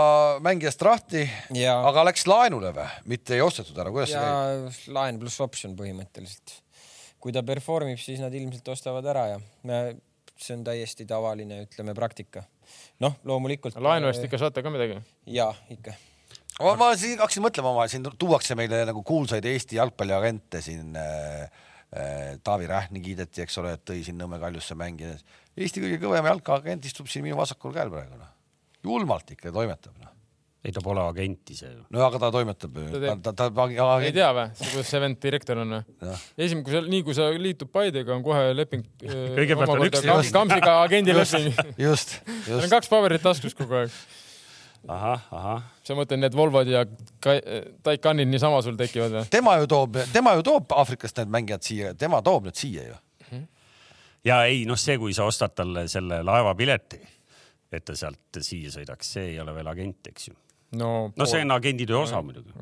mängijast lahti, aga läks laenule või, mitte ei ostetud ära, kuidas ja, see käib? laen pluss optsioon põhimõtteliselt kui ta perform ib, siis nad ilmselt ostavad ära ja me, see on täiesti tavaline, ütleme, praktika. noh, loomulikult. laenu eest ikka saate ka midagi? ja ikka. ma, ma siin hakkasin mõtlema, oma siin tuuakse meile nagu kuulsaid Eesti jalgpalliagente siin äh, äh, Taavi Rähni kiideti, eks ole, et tõi siin Nõmme Kaljusse mängida. Eesti kõige kõvem jalkaagent istub siin minu vasakul käel praegu noh, julmalt ikka toimetab noh ei, ta pole agent ise ju. no aga ta toimetab ju. ta, ta, ta, agent... ei tea või, kuidas see vend direktor on või? esimene, kui sa, nii kui sa liitud Paidega, on kohe leping. kõigepealt on üks. Kamsiga agendileping. just, just. Neil on kaks paberit taskus kogu aeg. ahah, ahah. sa mõtled, need Volvod ja Taycanid niisama sul tekivad või? tema ju toob, tema ju toob Aafrikast need mängijad siia, tema toob need siia ju. ja ei noh, see, kui sa ostad talle selle laevapileti, et ta sealt siia sõidaks, see ei ole veel agent, eks ju no, no see on agenditöö osa muidugi.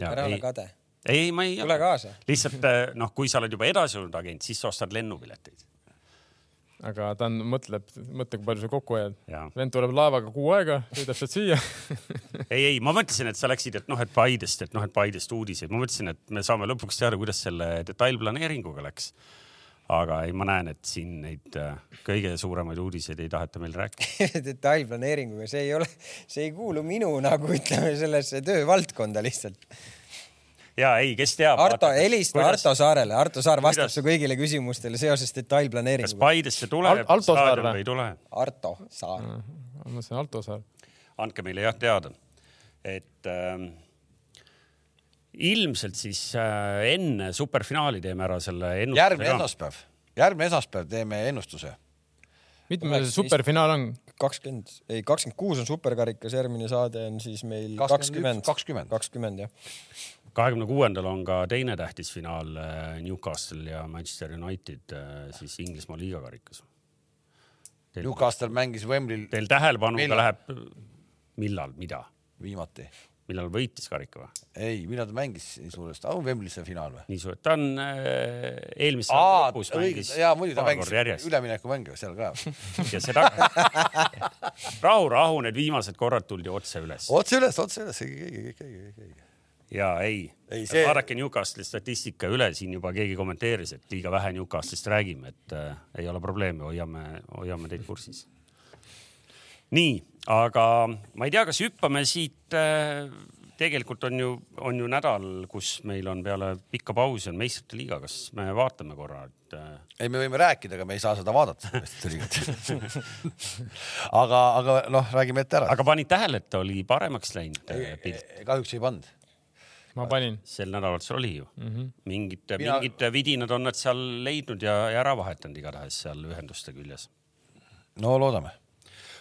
ära ole kade. ei, ma ei. tule kaasa. lihtsalt eh, noh, kui sa oled juba edasi olnud agent, siis sa ostad lennupileteid. aga ta on, mõtleb, mõtle, kui palju sa kokku hoiad. vend tuleb laevaga kuu aega, sõidab sealt siia ei, ei, ma mõtlesin, et sa läksid, et noh, et Paidest, et noh, et Paidest uudiseid, ma mõtlesin, et me saame lõpuks teada, kuidas selle detailplaneeringuga läks aga ei, ma näen, et siin neid äh, kõige suuremaid uudiseid ei taheta meil rääkida detailplaneeringuga, see ei ole, see ei kuulu minu nagu ütleme sellesse töövaldkonda lihtsalt. ja ei, kes teab. Arto, helista Arto Saarele, Arto Saar vastab kuidas... su kõigile küsimustele seoses detailplaneeringuga. kas Paidesse tuleb Al staadion või ei tule? Arto Saar. ma mõtlesin Alto Saar. andke meile jah teada, et äh, ilmselt siis äh, enne superfinaali teeme ära selle ennustuse. järgmine esmaspäev, järgmine esmaspäev teeme ennustuse. mitme see superfinaal on? kakskümmend, ei kakskümmend kuus on superkarikas, järgmine saade on siis meil kakskümmend. kakskümmend, kakskümmend jah. kahekümne kuuendal on ka teine tähtis finaal äh, Newcastle ja Manchester United äh, siis Inglismaa liigakarikas. Newcastle mängis Wembley'l. Teil tähelepanu ka läheb, millal, mida? viimati millal võitis karika või? ei, millal ta mängis nii suuresti, on Wembley's see finaal või? nii suur, ta on äh, eelmise Aa, lõpus mängis. jaa, muidugi ta mängis üleminekumänge seal ka ja seda rahu, rahu, need viimased korrad tuldi otse üles. otse üles, otse üles, keegi, keegi, keegi. ja ei, ei, see... vaadake Newcastle'i statistika üle, siin juba keegi kommenteeris, et liiga vähe Newcastle'ist räägime, et äh, ei ole probleemi, hoiame, hoiame teid kursis nii, aga ma ei tea, kas hüppame siit äh, tegelikult on ju, on ju nädal, kus meil on peale pikka pausi on meistrite liiga, kas me vaatame korra, et? Äh, ei, me võime rääkida, aga me ei saa seda vaadata meistrite liigat aga, aga noh, räägime ette ära. aga panid tähele, et oli paremaks läinud äh, pilt? kahjuks ei pannud. ma panin. sel nädalavahetusel oli ju mm. -hmm. mingid Mina..., mingid vidinad on nad seal leidnud ja, ja ära vahetanud igatahes seal ühenduste küljes. no loodame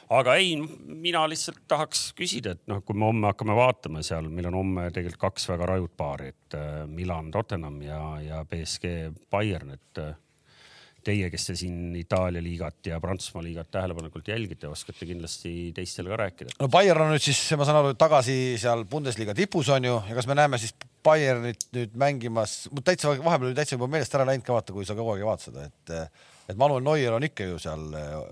aga ei, mina lihtsalt tahaks küsida, et noh, kui me homme hakkame vaatama seal, meil on homme tegelikult kaks väga rajut paari, et äh, Milan, Tottenham ja, ja BSG Bayern, et äh, teie, kes te siin Itaalia liigat ja Prantsusmaa liigat tähelepanelikult jälgite, oskate kindlasti teistele ka rääkida. no Bayern on nüüd siis, ma saan aru, tagasi seal Bundesliga tipus on ju ja kas me näeme siis Bayernit nüüd mängimas, mul täitsa vahepeal oli täitsa juba meelest ära läinud ka vaata, kui sa kogu aeg ei vaata seda, et et Manuel Neuer on ikka ju seal.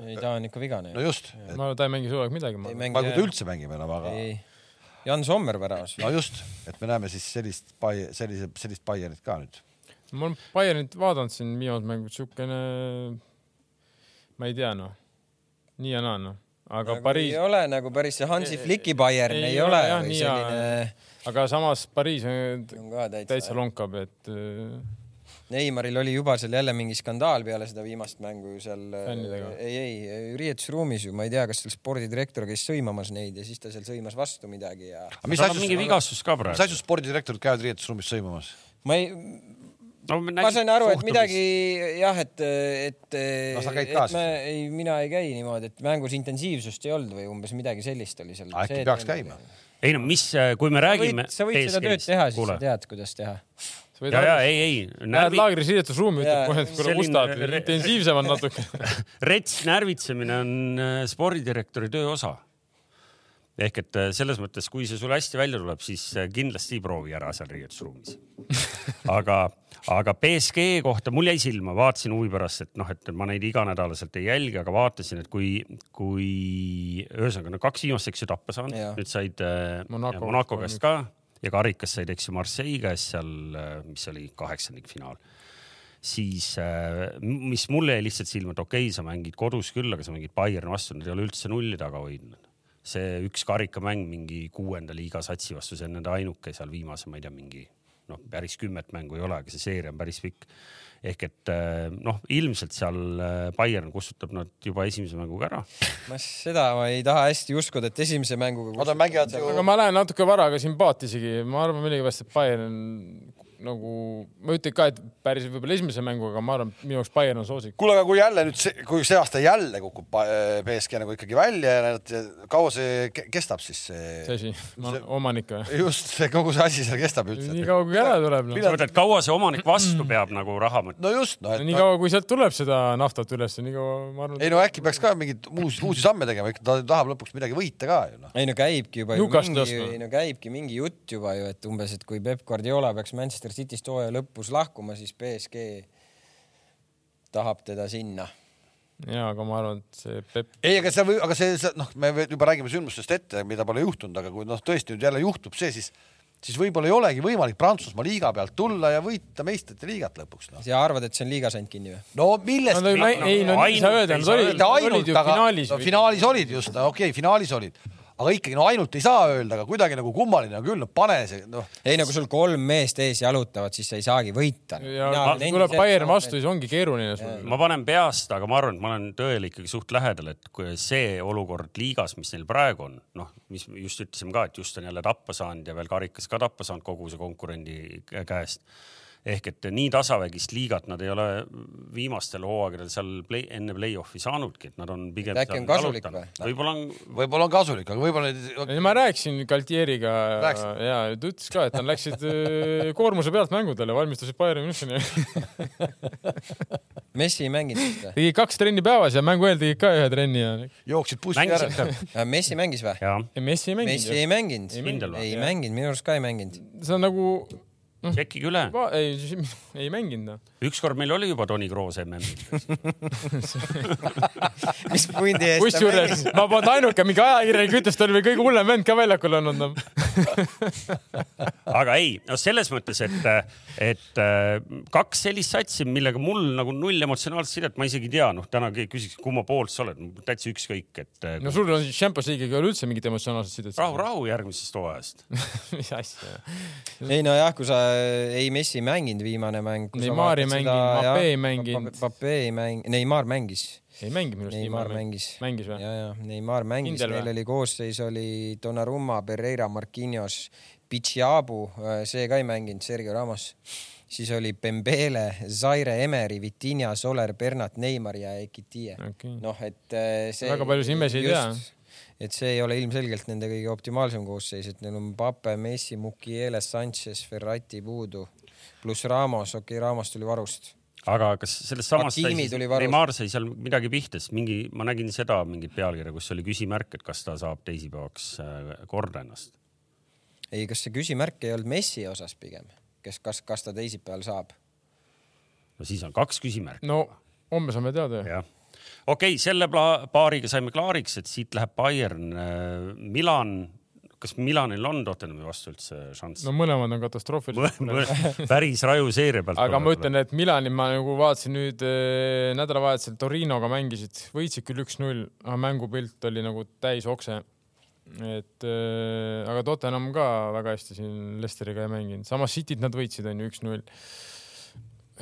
ei, ta on ikka vigane no. just, ma arvan, ta ei mängi suve aeg midagi. ei ma mängi ei kujuta üldse mängima enam, aga ei, Jan Sommer väravas. no just, et me näeme siis sellist, sellise, sellist Bayernit ka nüüd. ma olen Bayernit vaadanud siin viimased mängud, siukene, ma ei tea noh, nii ja naa noh, aga nagu Pariis ei, ole nagu päris see Hansi Flicki Bayern ei ei, ole ole jah, või selline aga samas Pariis on on ka täitsa, täitsa lonkab, et äh, Neimaril oli juba seal jälle mingi skandaal peale seda viimast mängu ju seal. Fännidega. ei, ei riietusruumis ju, ma ei tea, kas seal spordidirektor käis sõimamas neid ja siis ta seal sõimas vastu midagi ja aga mis asjus mingi, vigastus ka mis praegu. asjus spordidirektorid käivad riietusruumis sõimamas? ma ei, no ma sain aru, et midagi jah, et, et, No sa käid ka me, ei, mina ei käi niimoodi, et mängus intensiivsust ei olnud või umbes midagi sellist oli seal. äkki peaks käima? ei no mis, kui me räägime. sa võid seda tööd teha, siis sa tead, kuidas teha. ja, ja ei, ei. Lähed laagris riietusruumi, ütleb kohe, et kuule, re- intensiivsem on natuke. rets närvitsemine on äh, spordidirektori töö osa. ehk et äh, selles mõttes, kui see sul hästi välja tuleb, siis äh, kindlasti proovi ära seal riietusruumis. aga, aga BSG kohta mul jäi silma, vaatasin huvi pärast, et noh, et ma neid iganädalaselt ei jälgi, aga vaatasin, et kui, kui ühesõnaga no kaks viimast, eks ju, tappa saanud nüüd said Monaco- Monaco käest ka ja karikas said, eks ju, Marseille käest seal, mis oli kaheksandikfinaal siis äh, mis mulle jäi lihtsalt silma, et okei okay,, sa mängid kodus küll, aga sa mängid Bayerni vastu, nad ei ole üldse nulli taga hoidnud. see üks karikamäng mingi kuuenda liiga satsi vastu, see on nende ainuke seal viimase, ma ei tea, mingi noh, päris kümmet mängu ei ole, aga see seeria on päris pikk. Ehk et äh, noh, ilmselt seal äh, Bayern kustutab nad juba esimese mänguga ära. ma seda ma ei taha hästi uskuda, et esimese mänguga. Nad mängivad ju aga ma lähen natuke varaga siin paati isegi, ma arvan millegipärast, et Bayern nagu, ma ei ütle ka, et päris võib-olla esimese mänguga, aga ma arvan, minu jaoks Bayern on soosik. kuule, aga kui jälle nüüd see, kui see aasta jälle kukub BSG nagu ikkagi välja ja nad, kaua see ke- kestab siis see see? asi, omanik või? just see kogu see asi seal kestab üldse nii. kaua kui ära tuleb, sa noh. mõtled, kaua see omanik vastu peab nagu raha mõttes? no just, et nii no, kaua, kui sealt tuleb seda naftat üles, nii kaua ma arvan. ei no äkki peaks ka mingeid uusi, uusi samme tegema, ikka ta tahab lõpuks midagi võita ka ju noh. ei no käibki juba ju mingi, ei no käibki mingi jutt juba ju, et umbes, et kui Peep Guardiola peaks Manchester City'st hooaja lõpus lahkuma, siis BSG tahab teda sinna. ja, aga ma arvan, et see Peep, ei, aga või, aga see, see, noh, me juba räägime sündmustest ette, mida pole juhtunud, aga kui noh, tõesti nüüd jälle juhtub see, siis siis võib-olla ei olegi võimalik Prantsusmaa liiga pealt tulla ja võita meistrite liigat lõpuks noh. sa arvad, et see on liigas ainult kinni või? no millest no, ei, no ei saa ainult öelda, ei nad saa olid, öelda. nad ainult olid ju aga finaalis no,. finaalis olid just, okei okay,, finaalis olid, aga ikkagi no ainult ei saa öelda, aga kuidagi nagu kummaline on küll, no pane see noh, ei no kui sul kolm meest ees jalutavad, siis sa ei saagi võita. ja kui tuleb Bayern vastu, siis ongi keeruline sul. ma panen peast, aga ma arvan, et ma olen tõele ikkagi suht lähedal, et kui see olukord liigas, mis neil praegu on, noh, mis just ütlesime ka, et just on jälle tappa saanud ja veel karikas ka tappa saanud kogu see konkurendi kä- käest. Ehk et nii tasavägist liigat nad ei ole viimastel hooaegadel seal play, enne play-off'i saanudki, et nad on pigem. Äkki on kasulik või? võib-olla on, võib-olla on kasulik, aga võib-olla neid ma rääkisin Galtieriga Rääkisid? ja ta ütles ka, et nad läksid öö, koormuse pealt mängudele, valmistusid Bayern Müncheni. Messi ei mänginud seda. tegid kaks trenni päevas ja mängu eel tegid ka ühe trenni ja. jooksid bussi järel. ka? Messi mängis või? Messi ei Messi mänginud. ei mänginud. Ei ei või? mänginud, minu arust ka ei mänginud. see on nagu, tšekkige üle. ei, ei mänginud noh. ükskord meil oli juba Toni Kroos MM-il. mis pundi eest kusjuures ma polnud ainuke, mingi ajakirjanik ütles, ta oli veel kõige hullem vend ka väljakul olnud noh. aga ei, no selles mõttes, et, et äh, kaks sellist satsi, millega mul nagu null emotsionaalset sidet, ma isegi ei tea, noh, täna keegi küsiks, kumma poolt sa oled, täitsa ükskõik, et äh, no sul on siis Champions League'iga ei ole üldse mingit emotsionaalset sidet. rahu, rahu järgmisest hooajast. mis asja. ei nojah, kui sa ei Messi ei mänginud viimane mäng. Neymar ei mänginud, Mbappé ei mänginud. Mbappé ei mänginud, Neymar mängis. ei mängi minu arust. Neymar mängis. mängis või? ja, ja Neymar mängis, neil oli koosseis oli Donnarumma, Pereira, Marquinhos, Pichiabu, see ka ei mänginud, Sergio Ramos. siis oli Pembele, Zaire Emeri, Vitinha, Soler, Bernat, Neimar ja Ekitie. okei. noh, et äh, see. Väga palju nimesid ei tea.. Et see ei ole ilmselgelt nende kõige optimaalsem koosseis, et neil on Pape, Messi, Mukiele, Sanchez, Ferrati puudu, pluss Ramos, okei okay,, Ramos tuli varust. aga kas tuli varust. Neimar sai seal midagi pihta, sest mingi, ma nägin seda mingit pealkirja, kus oli küsimärk, et kas ta saab teisipäevaks äh, korda ennast. ei, kas see küsimärk ei olnud Messi osas pigem, kes, kas, kas ta teisipäeval saab? no siis on kaks küsimärki. no homme saame teada jah, okei okay,, selle paariga saime klaariks, et siit läheb Bayern, Milan, kas Milanil on Tottenhami vastu üldse šanss no mõlemad on katastroofilised. päris raju seeria pealt. aga ma ütlen, et Milani ma nagu vaatasin nüüd eh, nädalavahetusel Torinoga mängisid, võitsid küll üks-null, aga mängupilt oli nagu täis okse. et eh, aga Tottenham ka väga hästi siin Lesteriga ei mänginud, samas Cityt nad võitsid onju üks-null.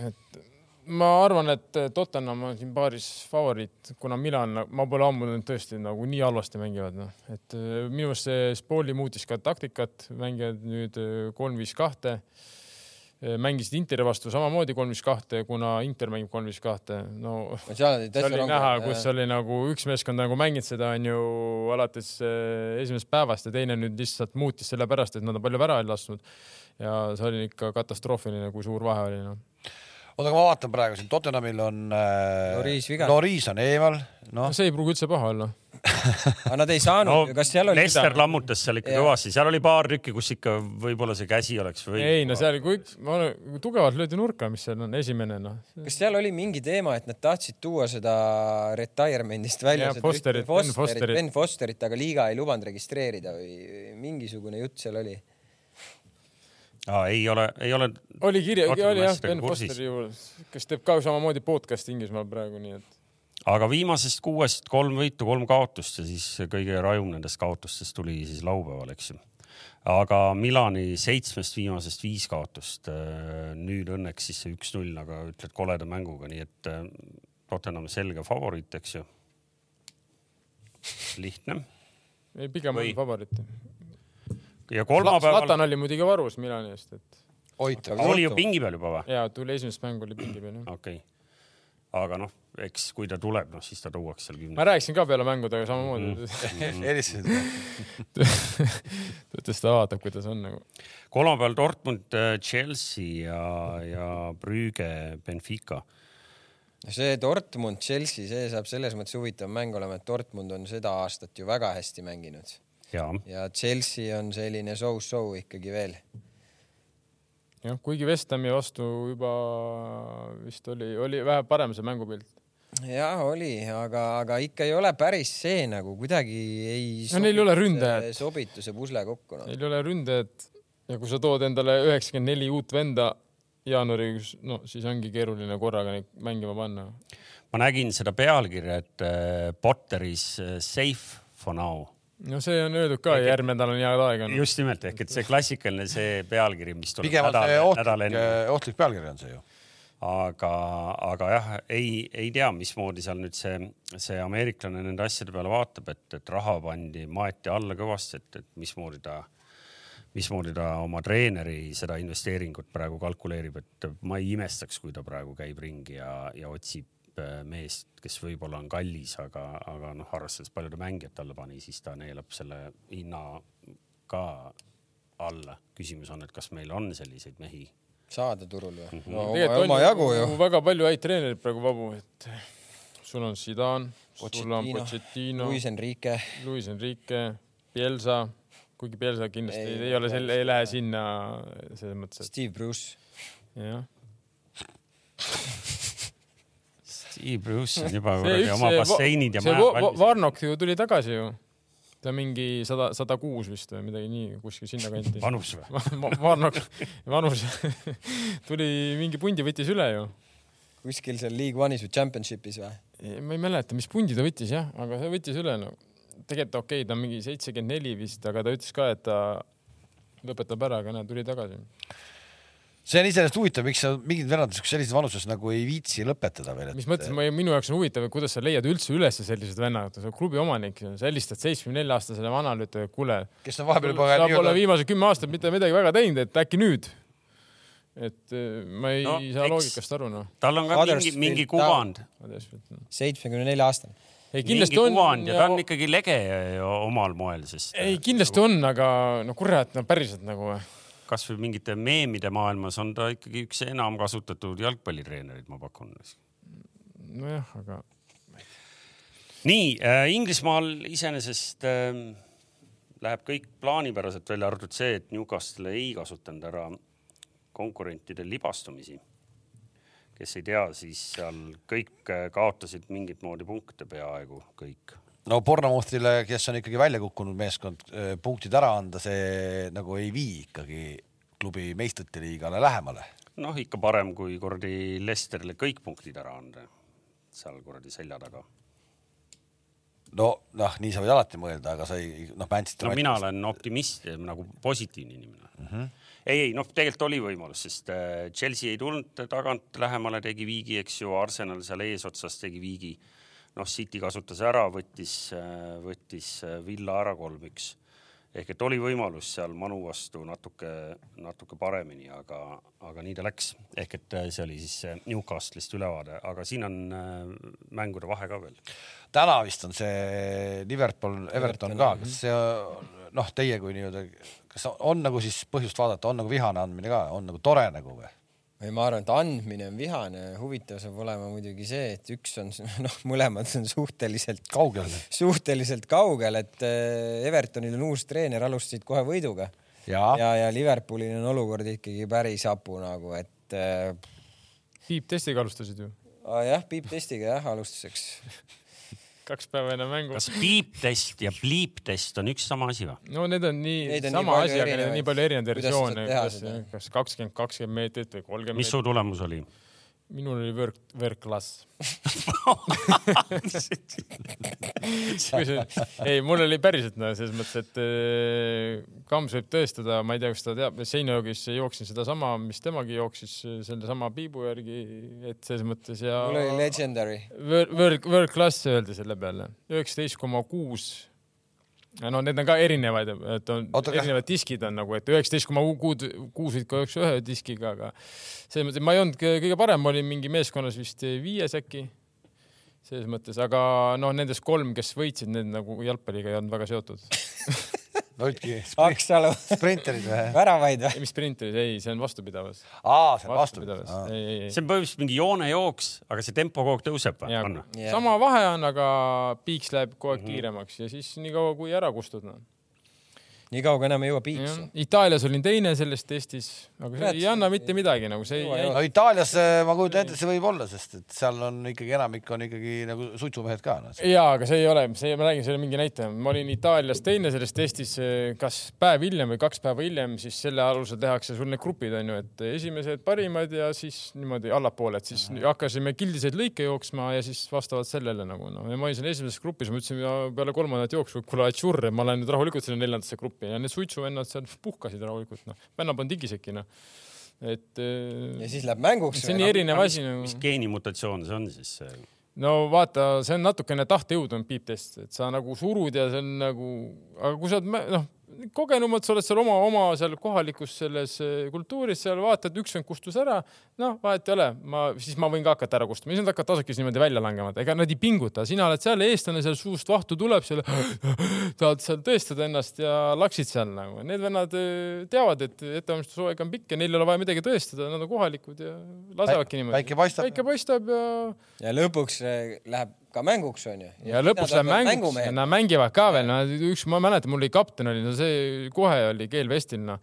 et ma arvan, et Tottenham on siin paaris favoriit, kuna Milan, ma pole ammu nüüd tõesti nagu nii halvasti mängivad, noh, et eh, minu meelest see Spoli muutis ka taktikat, mängivad nüüd eh, kolm-viis kahte mängisid Interi vastu samamoodi kolm-viis kahte, kuna Inter mängib kolm-viis kahte, no seal oli oli näha, kus oli nagu üks meeskond nagu mänginud seda onju alates äh, esimesest päevast ja teine nüüd lihtsalt muutis sellepärast, et nad on palju väravaid lasknud. ja see oli ikka katastroofiline, kui suur vahe oli noh. oota, aga ma vaatan praegu siin Tottenhamil on äh,. Loris viga. Loris on eemal, noh no see ei pruugi üldse paha olla. aga nad ei saanud no kas seal oli Lester lammutas seal ikka kõvasti, seal oli paar tükki, kus ikka võib-olla see käsi oleks või. ei no seal, kui ma olen, tugevalt löödi nurka, mis seal on, esimene noh. kas seal oli mingi teema, et nad tahtsid tuua seda retirement'ist välja Fosterit, Ben Fosterit, Fosterit. Ben Fosterit, aga liiga ei lubanud registreerida või mingisugune jutt seal oli. Aa, ei ole, ei ole. oli kirja, oli jah, Ben. Fosteri juures, kes teeb ka samamoodi podcast'i Inglismaal praegu, nii et aga viimasest kuuest kolm võitu, kolm kaotust ja siis kõige rajum nendest kaotustest tuli siis laupäeval, eks ju. aga Milani seitsmest viimasest viis kaotust. nüüd õnneks siis see üks-null, aga ütled koleda mänguga, nii et äh, Tottenham selge favoriit, eks ju. lihtne. ei, pigem on favoriit. Ja kolmapäeval Zlatan oli muidugi varus Milani eest, et oli ju pingi peal juba või? ja tuli esimest mängu oli pingi peal jah. okei okay.. aga noh, eks kui ta tuleb, noh siis ta tuuakse seal kümne ma. rääkisin ka peale mängudega samamoodi Mhm. helistasid. ta ütles, ta vaatab, kuidas on nagu. kolmapäeval Dortmund, Chelsea ja, ja Brügge, Benfica. see Dortmund, Chelsea, see saab selles mõttes huvitav mäng olema, et Dortmund on seda aastat ju väga hästi mänginud ja, ja Chelsea on selline so-so ikkagi veel. jah, kuigi West Hami vastu juba vist oli, oli vähe parem see mängupilt. jah, oli, aga, aga ikka ei ole päris see nagu kuidagi ei. No neil ei ole ründajat. sobitu see pusle kokku no.. Neil ei ole ründajat ja kui sa tood endale üheksakümmend neli uut venda jaanuariks, no siis ongi keeruline korraga neid mängima panna. ma nägin seda pealkirja, et äh, Potteris äh, safe for now. No see on öeldud ka, järgmine nädal on head aega no.. just nimelt ehk et see klassikaline see pealkiri, mis tuleb pigem on see, nädal ohtlik enne., ohtlik pealkiri on see ju. aga, aga jah, ei, ei tea, mismoodi seal nüüd see, see ameeriklane nende asjade peale vaatab, et, et raha pandi, maeti alla kõvasti, et, et mismoodi ta, mismoodi ta oma treeneri seda investeeringut praegu kalkuleerib, et ma ei imestaks, kui ta praegu käib ringi ja, ja otsib äh, meest, kes võib-olla on kallis, aga, aga noh, arvestades palju ta mängijat alla pani, siis ta neelab selle hinna ka alla. küsimus on, et kas meil on selliseid mehi saada turul või Mhm. no,? tegelikult oma on jagu ju. väga palju häid treenereid praegu vabu, et sul on Zidane, sul on Pochettino, Luis Enrique, Luis Enrique, Pielsa, kuigi Pielsa kindlasti Ei, ei, ole selle, ei lähe sinna selles mõttes, Steve Bruce. et jah. Steve Bruce on juba kuradi oma basseinid ja see majad Va- Va- valmis. Varnok ju tuli tagasi ju. ta mingi sada, sada kuus vist või midagi nii, kuskil sinnakanti. vanus või? Varnok, vanus tuli mingi pundi võttis üle ju. kuskil seal League One'is või Championship'is või? ma ei mäleta, mis pundi ta võttis jah, aga see võttis üle no.. tegelikult okei okay,, ta on mingi seitsekümmend neli vist, aga ta ütles ka, et ta lõpetab ära, aga näe, tuli tagasi. See on iseenesest huvitav, miks sa mingid vennad sellises vanuses nagu ei viitsi lõpetada veel. mis mõttes, minu jaoks on huvitav, kuidas sa leiad üldse üles sellised vennad, sa oled klubi omanik, sa helistad seitsmekümne nelja aastasele vanale, ütled, kuule, kes on vahepeal juba sa pole viimased kümme aastat mitte midagi väga teinud, et äkki nüüd. et eh, ma ei No, no, saa eks- loogikast aru, noh. tal on ka mingi, Huddersfield mingi Town. kuvand, seitsmekümne nelja aastane. ei mingi kindlasti on kuvand ja ta on ikkagi lege omal moel, sest ei, kindlasti on, aga no kurat, no päriselt nagu. Kasvõi mingite meemide maailmas on ta ikkagi üks enam kasutatud jalgpallitreenereid, ma pakun. nojah, aga nii äh,, Inglismaal iseenesest äh, läheb kõik plaanipäraselt välja arvatud see, et Newcastle ei kasutanud ära konkurentide libastumisi. kes ei tea, siis seal kõik äh, kaotasid mingit moodi punkte peaaegu kõik. No Bournemouthile, kes on ikkagi välja kukkunud meeskond, punktid ära anda, see nagu ei vii ikkagi klubi meistrite liigale lähemale. noh, ikka parem kui kuradi Lesterile kõik punktid ära anda seal kuradi selja taga. no noh, nii sa võid alati mõelda, aga sa ei noh, Manchester no mina olen optimist ja nagu positiivne inimene mm. -hmm. ei, ei noh, tegelikult oli võimalus, sest äh, Chelsea ei tulnud tagant lähemale, tegi viigi, eks ju, Arsenal seal eesotsas tegi viigi. noh, City kasutas ära, võttis, võttis äh, Villa ära kolm-üks ehk et oli võimalus seal Manu vastu natuke, natuke paremini, aga, aga nii ta läks. ehk et äh, see oli siis äh, Newcastle'ist ülevaade, aga siin on äh, mängude vahe ka veel. täna vist on see Liverpool, Everton ka, kas see noh, teie kui nii-öelda, kas on nagu siis põhjust vaadata, on nagu vihane andmine ka, on nagu tore nagu või? ei, ma arvan, et andmine on vihane, huvitav saab olema muidugi see, et üks on noh, mõlemad on suhteliselt kaugel. suhteliselt kaugel, et eh, Evertonil on uus treener, alustasid kohe võiduga ja, ja., ja, Liverpoolil on olukord ikkagi päris hapu nagu, et äh, tiibtestiga alustasid ju, jah, piiptestiga jah, alustuseks. kaks päeva enne mängu. kas piiptest ja pliiptest on üks sama asi või? no need on nii Neid on sama asi, aga need on nii palju erinevaid versioone, kas kas kakskümmend, kakskümmend meetrit või kolmkümmend mis su tulemus oli? minul oli võrk, võrkklass. ei, mul oli päriselt no, selles mõttes, et eh, Kams võib tõestada, ma ei tea, kas ta teab, Seinajoogis jooksin sedasama, mis temagi jooksis sellesama piibu järgi, et selles mõttes ja mul oli legendary. World, World Class öeldi selle peale, üheksateist koma kuus. no need on ka erinevaid, et on Oota, erinevad diskid on nagu, et üheksateist koma kuud, kuus võid ka üheksa ühe diskiga, aga selles mõttes, et ma ei olnud kõ- kõige parem, ma olin mingi meeskonnas vist viies äkki. Selles mõttes, aga noh, nendest kolm, kes võitsid, need nagu jalgpalliga ei olnud väga seotud. olidki Aksalu sprinterid või? väravaid või? ei, mis sprinteris, ei, see on vastupidavus. aa, see on vastu. vastupidavus, ei. see on põhimõtteliselt mingi joonejooks, aga see tempo kogu aeg tõuseb või? Jah. sama vahe on, aga piiks läheb kogu aeg Mhm. kiiremaks ja siis niikaua kui ära kustud noh. Nii kaua, kui enam ei jõua piiksu. Itaalias olin teine selles testis, aga see Kurat, ei anna mitte midagi nagu see ei no Itaalias eh, ma kujutan ette, see võib olla, sest et seal on ikkagi enamik on ikkagi nagu suitsumehed ka no.. ja, aga see ei ole, see, ma räägin, see ei ole mingi näitaja, ma olin Itaalias teine selles testis, kas päev hiljem või kaks päeva hiljem, siis selle alusel tehakse sul need grupid on ju, et esimesed parimad ja siis niimoodi allapoole, et siis hakkasime kildiseid lõike jooksma ja siis vastavalt sellele nagu noh, ja ma olin seal esimeses grupis, ma ütlesin peale kolmandat jooksu, kuule, ma lähen nüüd rahulikult sinna neljandasse gruppi ja need suitsuvennad seal puhkasid rahulikult noh, vennad on digiseki noh, et ja siis läheb mänguks. see on nii erinev asi nagu mis geenimutatsioon see on siis? no vaata, see on natukene tahtejõud on piiptest, et sa nagu surud ja see on nagu, aga kui sa oled noh, kogenumad, sa oled seal oma, oma seal kohalikus selles eh, kultuuris seal vaatad, üks vend kustus ära, noh, vahet ei ole, ma, siis ma võin ka hakata ära kustuma, siis nad hakkavad tasakesi niimoodi välja langema, ega nad ei pinguta, sina oled seal eestlane, seal suust vahtu tuleb seal, tahad seal tõestada ennast ja laksid seal nagu, need vennad eh, teavad, et ettevalmistusaeg on pikk ja neil ei ole vaja midagi tõestada, nad on kohalikud ja lasevadki niimoodi. päike paistab. päike paistab ja ja lõpuks eh, läheb ka mänguks onju. ja lõpuks läheb mänguks ja nad mängivad ka veel, no üks, ma mäletan, mul oli kapten oli, no see kohe oli keel vestil, noh.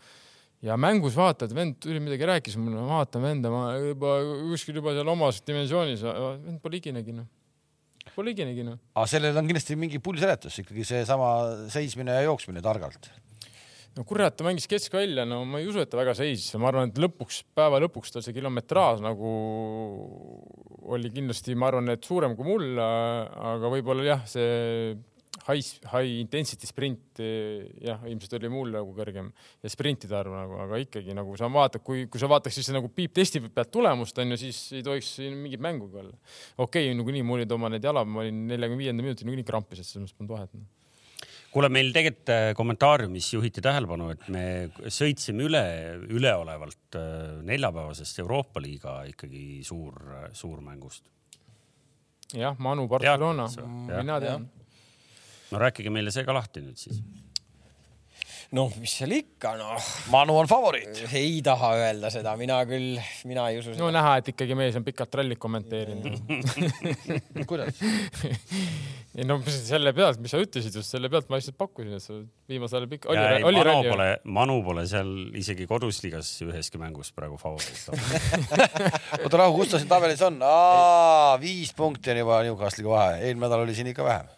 ja mängus vaatad, vend tuli midagi rääkis mulle, ma vaatan venda, ma juba kuskil juba seal omas dimensioonis, vend pole higinegi noh, pole higinegi noh. aga sellel on kindlasti mingi pullseletus ikkagi seesama seismine ja jooksmine targalt. No kurat, ta mängis keskvälja, no ma ei usu, et ta väga seisis, ma arvan, et lõpuks, päeva lõpuks tal see kilometraaž nagu oli kindlasti, ma arvan, et suurem kui mul, aga võib-olla jah, see high, high intensity sprint jah, ilmselt oli mul nagu kõrgem ja sprintide arv nagu, aga ikkagi nagu sa vaatad, kui, kui sa vaataks siis nagu piiptesti pealt tulemust onju, siis ei tohiks siin mingit mängugi olla. okei okay,, nagunii mul olid oma need jalad, ma olin neljakümne viienda minutil nagunii krampis, et selles mõttes polnud vahet. kuule, meil tegelikult äh, kommentaariumis juhiti tähelepanu, et me sõitsime üle, üleolevalt äh, neljapäevasest Euroopa liiga ikkagi suur, suurmängust. jah, Manu Barcelona jah., mina tean. no rääkige meile see ka lahti nüüd siis. noh, mis seal ikka, noh, Manu on favoriit. ei taha öelda seda, mina küll, mina ei usu no seda. näha, et ikkagi mees on pikalt rallit kommenteerinud. kuidas? ei no mis selle pealt, mis sa ütlesid just selle pealt ma lihtsalt pakkusin, et sa viimasel ajal pikk, Manu ralli. pole, Manu pole seal isegi kodus liigas üheski mängus praegu favoriit. oota rahu, kus ta siin tabelis on? viis punkti on juba Newcastle'iga vahe, eelmine nädal oli siin ikka vähem.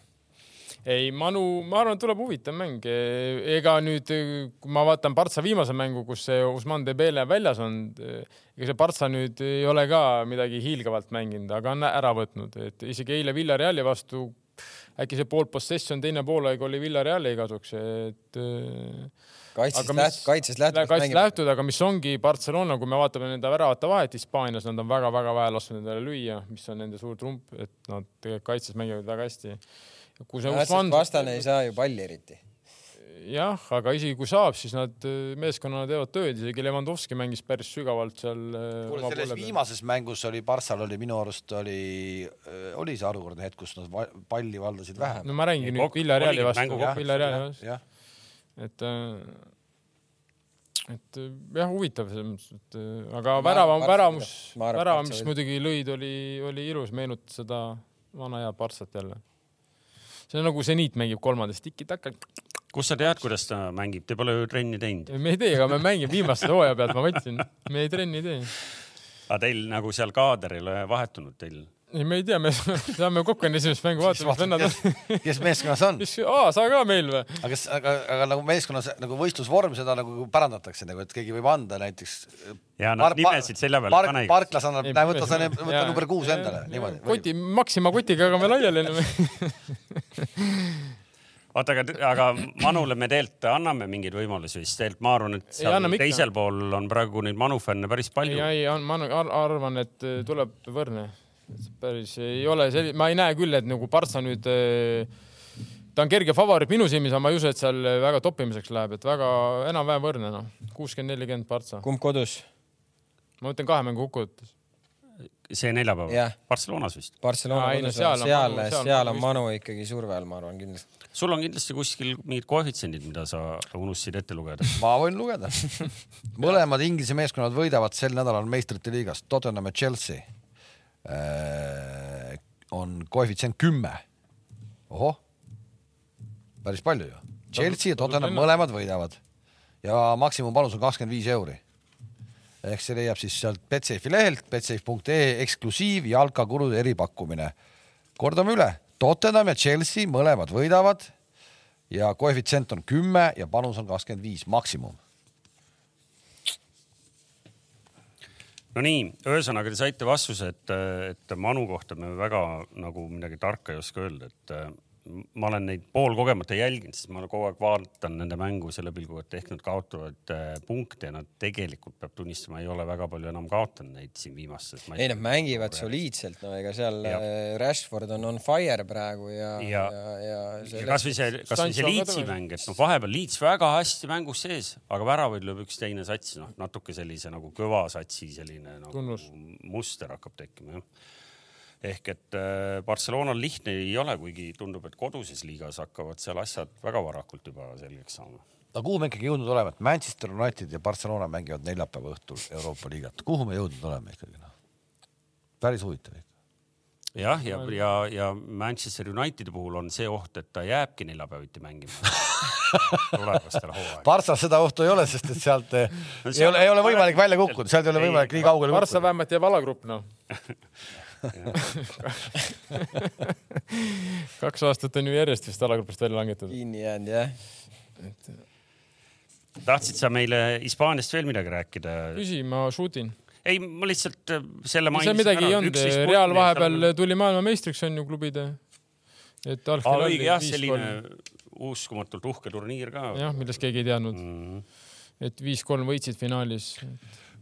ei, Manu, ma arvan, et tuleb huvitav mäng. ega nüüd, kui ma vaatan Partsa viimase mängu, kus see Usman Dembele väljas on, ega see Partsa nüüd ei ole ka midagi hiilgavalt mänginud, aga on ära võtnud, et isegi eile Villareali vastu äkki see pool possession, teine poolaeg oli Villareali kasuks, et kaitsest läht-, kaitsest lähtuvalt kaitsest lähtuda, aga mis ongi Barcelona, kui me vaatame nende väravate vahet Hispaanias, nad on väga-väga vähe lasknud endale lüüa, mis on nende suur trump, et nad tegelikult kaitses mängivad väga hästi. Kui see Usman, vastane ei saa ju palli eriti. jah, aga isegi kui saab, siis nad äh, meeskonnana teevad tööd, isegi Levandovski mängis päris sügavalt seal. äh, kuule, selles viimases mängus oli Barssal oli minu arust oli, oli see harukordne hetk, kus nad palli valdasid vähem. no ma räägingi Ei, nüüd Villareali vastu Villareali vastu, et äh, et jah, huvitav selles mõttes, et aga värava väramus Barca, Ma arvan, värav, Barca mis muidugi lõid, oli, oli ilus, meenutas seda vana head Barssat jälle. See on nagu seniit mängib kolmandas tiki-taka. kust sa tead, kuidas ta mängib, te pole ju trenni teinud. me ei tee, aga me mängime viimase hooaja pealt, ma võtsin, me ei trenni ei tee. aga teil nagu seal kaader ei ole vahetunud teil? ei, me ei tea, me saame kokku enne esimest mängu, vaatame, mis vennad on. kes meeskonnas on? mis, aa, sa ka meil või? aga kas, aga, aga nagu meeskonnas nagu võistlusvorm seda nagu parandatakse nagu, et keegi võib anda näiteks. ja nad nimesid selja peale Park näiks. Parklas annab, näe võta sa, võta number kuus endale, niimoodi. koti, Maxima kotiga jagame laiali. oota, aga, aga Manule me tegelikult anname mingeid võimalusi vist, tegelikult ma arvan, et seal teisel pool on praegu neid Manu fänne päris palju ei,. ei, ma ar- arvan, et tuleb võrdne. Päris ei ole selline, ma ei näe küll, et nagu Partsa nüüd, ta on kerge favoriit minu silmis, aga ma ei usu, et seal väga toppimiseks läheb, et väga enam-vähem võrdne, noh, kuuskümmend, nelikümmend Partsa. kumb kodus? ma mõtlen kahe mängu kokkuvõttes. see neljapäev Jah. Barcelonas vist. Barcelona Aa, kodus, seal on seal, seal seal on Manu ikkagi surve all, ma arvan kindlasti. sul on kindlasti kuskil mingid koefitsiendid, mida sa unustasid ette lugeda. ma võin lugeda. mõlemad Inglise meeskonnad võidavad sel nädalal meistrite liigas, Tottenham ja Chelsea äh, on koefitsient kümme. ohoh, päris palju ju. Chelsea ja Tottenham mõlemad võidavad ja maksimumpanus on kakskümmend viis euri. ehk see leiab siis sealt Betsafe'i lehelt betsafe.ee eksklusiiv jalkakulude eripakkumine. kordame üle, Tottenham ja Chelsea mõlemad võidavad ja koefitsient on kümme ja panus on kakskümmend viis maksimum. Nonii, ühesõnaga te saite vastuse, et, et Manu kohta me väga nagu midagi tarka ei oska öelda, et ma olen neid poolkogemata jälginud, sest ma kogu aeg vaatan nende mängu selle pilguga, et ehk nad kaotavad äh, punkte ja nad tegelikult peab tunnistama, ei ole väga palju enam kaotanud neid siin viimastes. ei, nad mängivad soliidselt, no ega seal Jah. äh, Rashford on on fire praegu ja, ja, Ja- ja, ja ja kasvõi see, kasvõi see Leedsi mäng, et noh, vahepeal Leeds väga hästi mängus sees, aga väravaid lööb üks teine sats, noh natuke sellise nagu kõva satsi selline nagu Tunnus. muster hakkab tekkima jah. Ehk et äh, Barcelonal lihtne ei ole, kuigi tundub, et koduses liigas hakkavad seal asjad väga varakult juba selgeks saama. no kuhu me ikkagi jõudnud oleme, et Manchester United ja Barcelona mängivad neljapäeva õhtul Euroopa liigat, kuhu me jõudnud oleme ikkagi noh? päris huvitav ikka. jah, ja, ja, ja Manchester Unitedi puhul on see oht, et ta jääbki neljapäeviti mängima tulevastel hooaegadel. Barssas seda ohtu ei ole, sest et sealt eh, No ei seal ole, ei ole võimalik välja kukkuda, sealt ei ole võimalik nii kaugele kukkuda. vähemalt jääb alagrupp, noh. kaks aastat on ju järjest vist alagrupist välja langetatud. kinni jäänud jah. tahtsid sa meile Hispaaniast veel midagi rääkida? küsi, ma shoot in. ei, ma lihtsalt äh, selle seal midagi ei olnud, Real vahepeal tuli maailmameistriks on ju klubide. et algfinaal õige jah, selline uskumatult uhke turniir ka. jah, millest keegi ei teadnud, Mm. et viis-kolm võitsid finaalis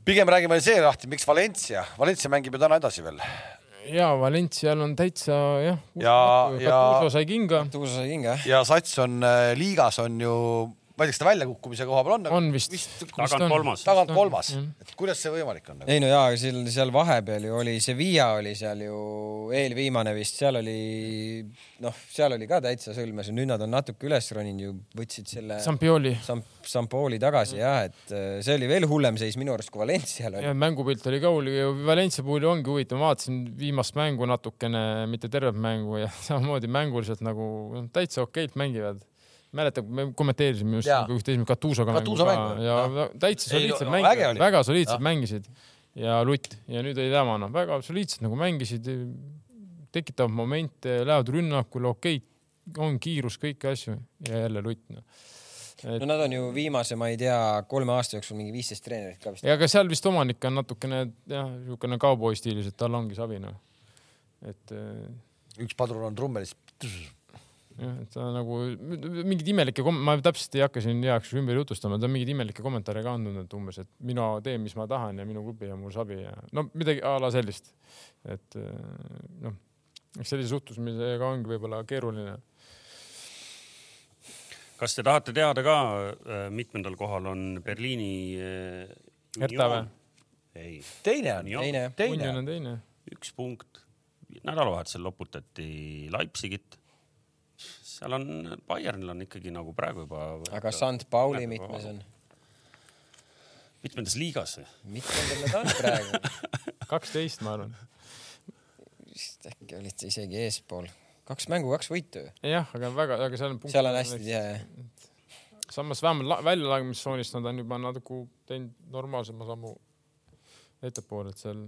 pigem räägime see lahti, miks Valencia, Valencia mängib ju täna edasi veel. Ja Valencial on täitsa jah. Ja- ja- Gattuso sai kinga, Tuusa sai kinga jah? ja Sats on äh, liigas on ju, ma ei tea, kas ta väljakukkumise koha peal on. on vist, tagant kolmas. tagant kolmas et kuidas see võimalik on? ei no jaa, aga seal, seal vahepeal ju oli Sevilla oli seal ju eelviimane vist, seal oli noh, seal oli ka täitsa sõlmes ja nüüd nad on natuke üles roninud ju, võtsid selle Sampioli Sam-, Sampooli tagasi jah, et äh, see oli veel hullem seis minu arust kui Valencial oli ja. mängupilt oli ka hull ja Valencia puhul ongi huvitav, ma vaatasin viimast mängu natukene, mitte tervet mängu ja samamoodi mänguliselt nagu noh, täitsa okeilt mängivad. mäletad, me kommenteerisime just nagu ühte esimest Katuusoga mängu Katuuso ka mängu, ja jah. täitsa Ei, soliidselt no, mängisid oli., väga soliidselt mängisid ja Lutt ja nüüd oli tema noh, väga soliidselt nagu mängisid, tekitavad momente, lähevad rünnakule, okei, on kiirus, kõiki asju ja jälle Lutt noh. no nad on ju viimase, ma ei tea, kolme aasta jooksul mingi viisteist treenerit ka vist. ja aga seal vist omanik on natukene jah, niisugune kauboi stiilis, et tal ongi savi noh. et eh, üks padrun on trummelis. jah, et ta nagu mingeid imelikke kom-, ma täpselt ei hakka siin heaks ümber jutustama, ta on mingeid imelikke kommentaare ka andnud, et umbes, et mina teen, mis ma tahan ja minu klubi ja mul sabi ja no midagi a la sellist. et eh, noh, eks sellise suhtumisega ongi võib-olla keeruline. kas te tahate teada ka, mitmendal kohal on Berliini äh, Hertha või? Ei, teine on, teine, teine Union on. on teine. üks punkt. nädalavahetusel loputati Leipzigit. Seal on, Bayernil on ikkagi nagu praegu juba. aga Sant Pauli mitmes on? mitmendas liigas? mitmendal nad on praegu? kaksteist, ma arvan. vist äkki olite isegi eespool. kaks mängu, kaks võitu ju. jah, aga väga, aga seal on. seal on hästi tihe jah. samas vähemalt la- väljalangimistsoonist nad on juba natuke teinud normaalsema sammu ettepoole, et seal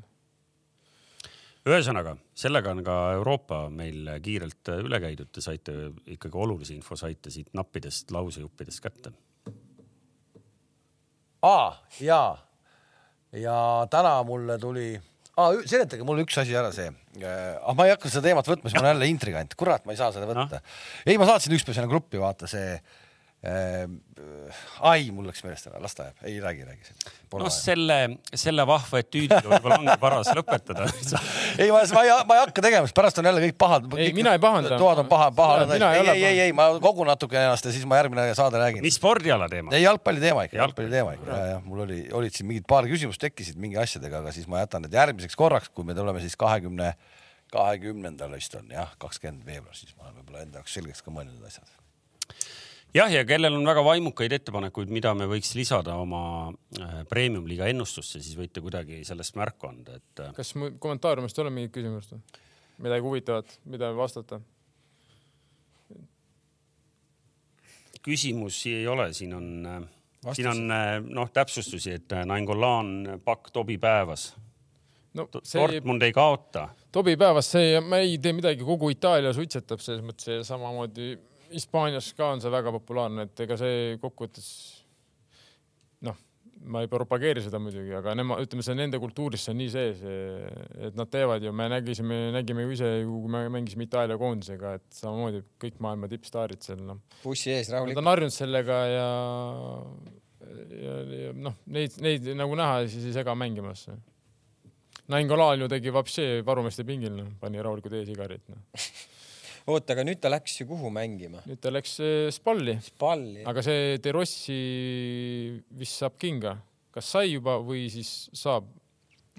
ühesõnaga, sellega on ka Euroopa meil kiirelt üle käidud, te saite ikkagi olulisi infosaite siit nappidest lausejuppidest kätte. aa, jaa. ja täna mulle tuli, aa, seletage mulle üks asi ära see. ah, ma ei hakka seda teemat võtma, siis ma olen jälle intrigant, kurat, ma ei saa seda võtta. ei, ma saatsin ükspäev sinna gruppi, vaata see äh,. ai, mul läks meelest ära, las ta jääb, ei räägi, räägi. noh, selle, selle vahva etüüdiga võib-olla ongi paras lõpetada. ei, ma, ma ei, ma ei hakka tegema, sest pärast on jälle kõik pahad. Ei, mina ei pahanda. toad on paha, paha. Mina ei ei, ei, ei, ei, ma kogun natuke ennast ja siis ma järgmine saade räägin. mis spordiala teema? ei, jalgpalli teema ikka, Jalgpalli. jalgpalli teema ikka ja, ja mul oli, olid siin mingid paar küsimust tekkisid mingi asjadega, aga siis ma jätan need järgmiseks korraks, kui me tuleme siis kahekümne, kahekümnendal vist on jah, kakskümmend veebruar, siis ma olen võib-olla enda jaoks selgeks ka mõelnud need asjad. jah, ja kellel on väga vaimukaid ettepanekuid, mida me võiks lisada oma äh, premium-liiga ennustusse, siis võite kuidagi sellest märku anda, et äh, kas mu kommentaariumist ei ole mingit küsimust või? midagi huvitavat, mida vastata? küsimusi ei ole, siin on, Vastused. siin on äh, noh, täpsustusi, et äh, Nainggolan pakk Tobi päevas. no see Dortmund ei kaota. Tobi päevas see, ma ei tee midagi, kogu Itaalia suitsetab selles mõttes ja samamoodi Hispaanias ka on see väga populaarne, et ega see kokkuvõttes noh, ma ei propageeri seda muidugi, aga nemad, ütleme, see nende kultuuris see on nii sees, et nad teevad ju, me nägisime, nägime ju ise, kui me mängisime Itaalia koondisega, et samamoodi kõik maailma tippstaarid seal noh, bussi ees nad rahulikult. on harjunud sellega ja ja, ja noh, neid, neid nagu näha siis ei sega mängimas. Nainggolan ju tegi vapsi varumeeste pingil, noh, pani rahulikult e-sigaret, noh. oota, aga nüüd ta läks ju kuhu mängima? nüüd ta läks eh, Spalli, palli. aga see De Rossi vist saab kinga, kas sai juba või siis saab?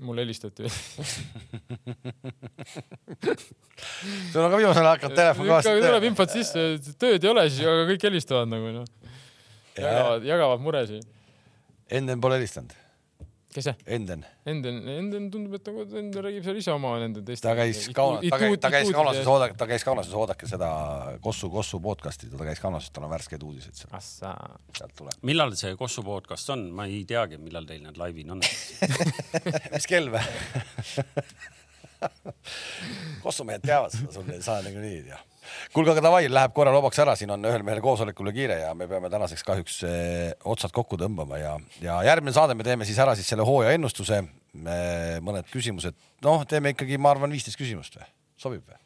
mulle helistati. sul on ka viimasel ajal hakanud telefon ikka tuleb infot sisse, tööd ei ole siis, aga kõik helistavad nagu noh, jagavad, jagavad muresid. Enden pole helistanud, kes see? Enden, Enden, Enden tundub, et nagu Enden räägib seal ise oma nende teiste. ta käis Kaunas, ta käis, ta käis Kaunases, oodake, ta käis Kaunases, oodake seda Kossu, Kossu podcast'i, ta käis Kaunases, tal on värskeid uudiseid seal, sealt tuleb. millal see Kossu podcast on, ma ei teagi, millal teil need laivid on. mis kell või? Kossu mehed teavad seda, sul ei saa niikuinii ei tea. kuulge, aga davai, läheb korra lobaks ära, siin on ühel mehel koosolekule kiire ja me peame tänaseks kahjuks eh, otsad kokku tõmbama ja, ja järgmine saade me teeme siis ära siis selle hooaja ennustuse. mõned küsimused, noh, teeme ikkagi, ma arvan, viisteist küsimust või, sobib või?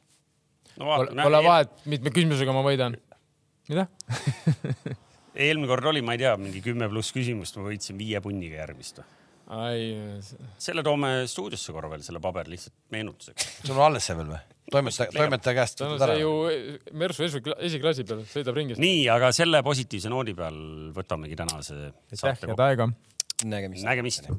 no Pole vahet, mitme küsimusega ma võidan. mida? eelmine kord oli, ma ei tea, mingi kümme pluss küsimust, ma võitsin viie punniga järgmist. ai, selle toome stuudiosse korra veel, selle paberi lihtsalt meenutuseks. sul on alles see veel või? toimetaja, toimetaja käest ta on võtad ära see ju Mersu esi- esiklassi peal, sõidab ringi. nii, aga selle positiivse noodi peal võtamegi tänase aitäh, saate head kokku. aega. nägemist. nägemist.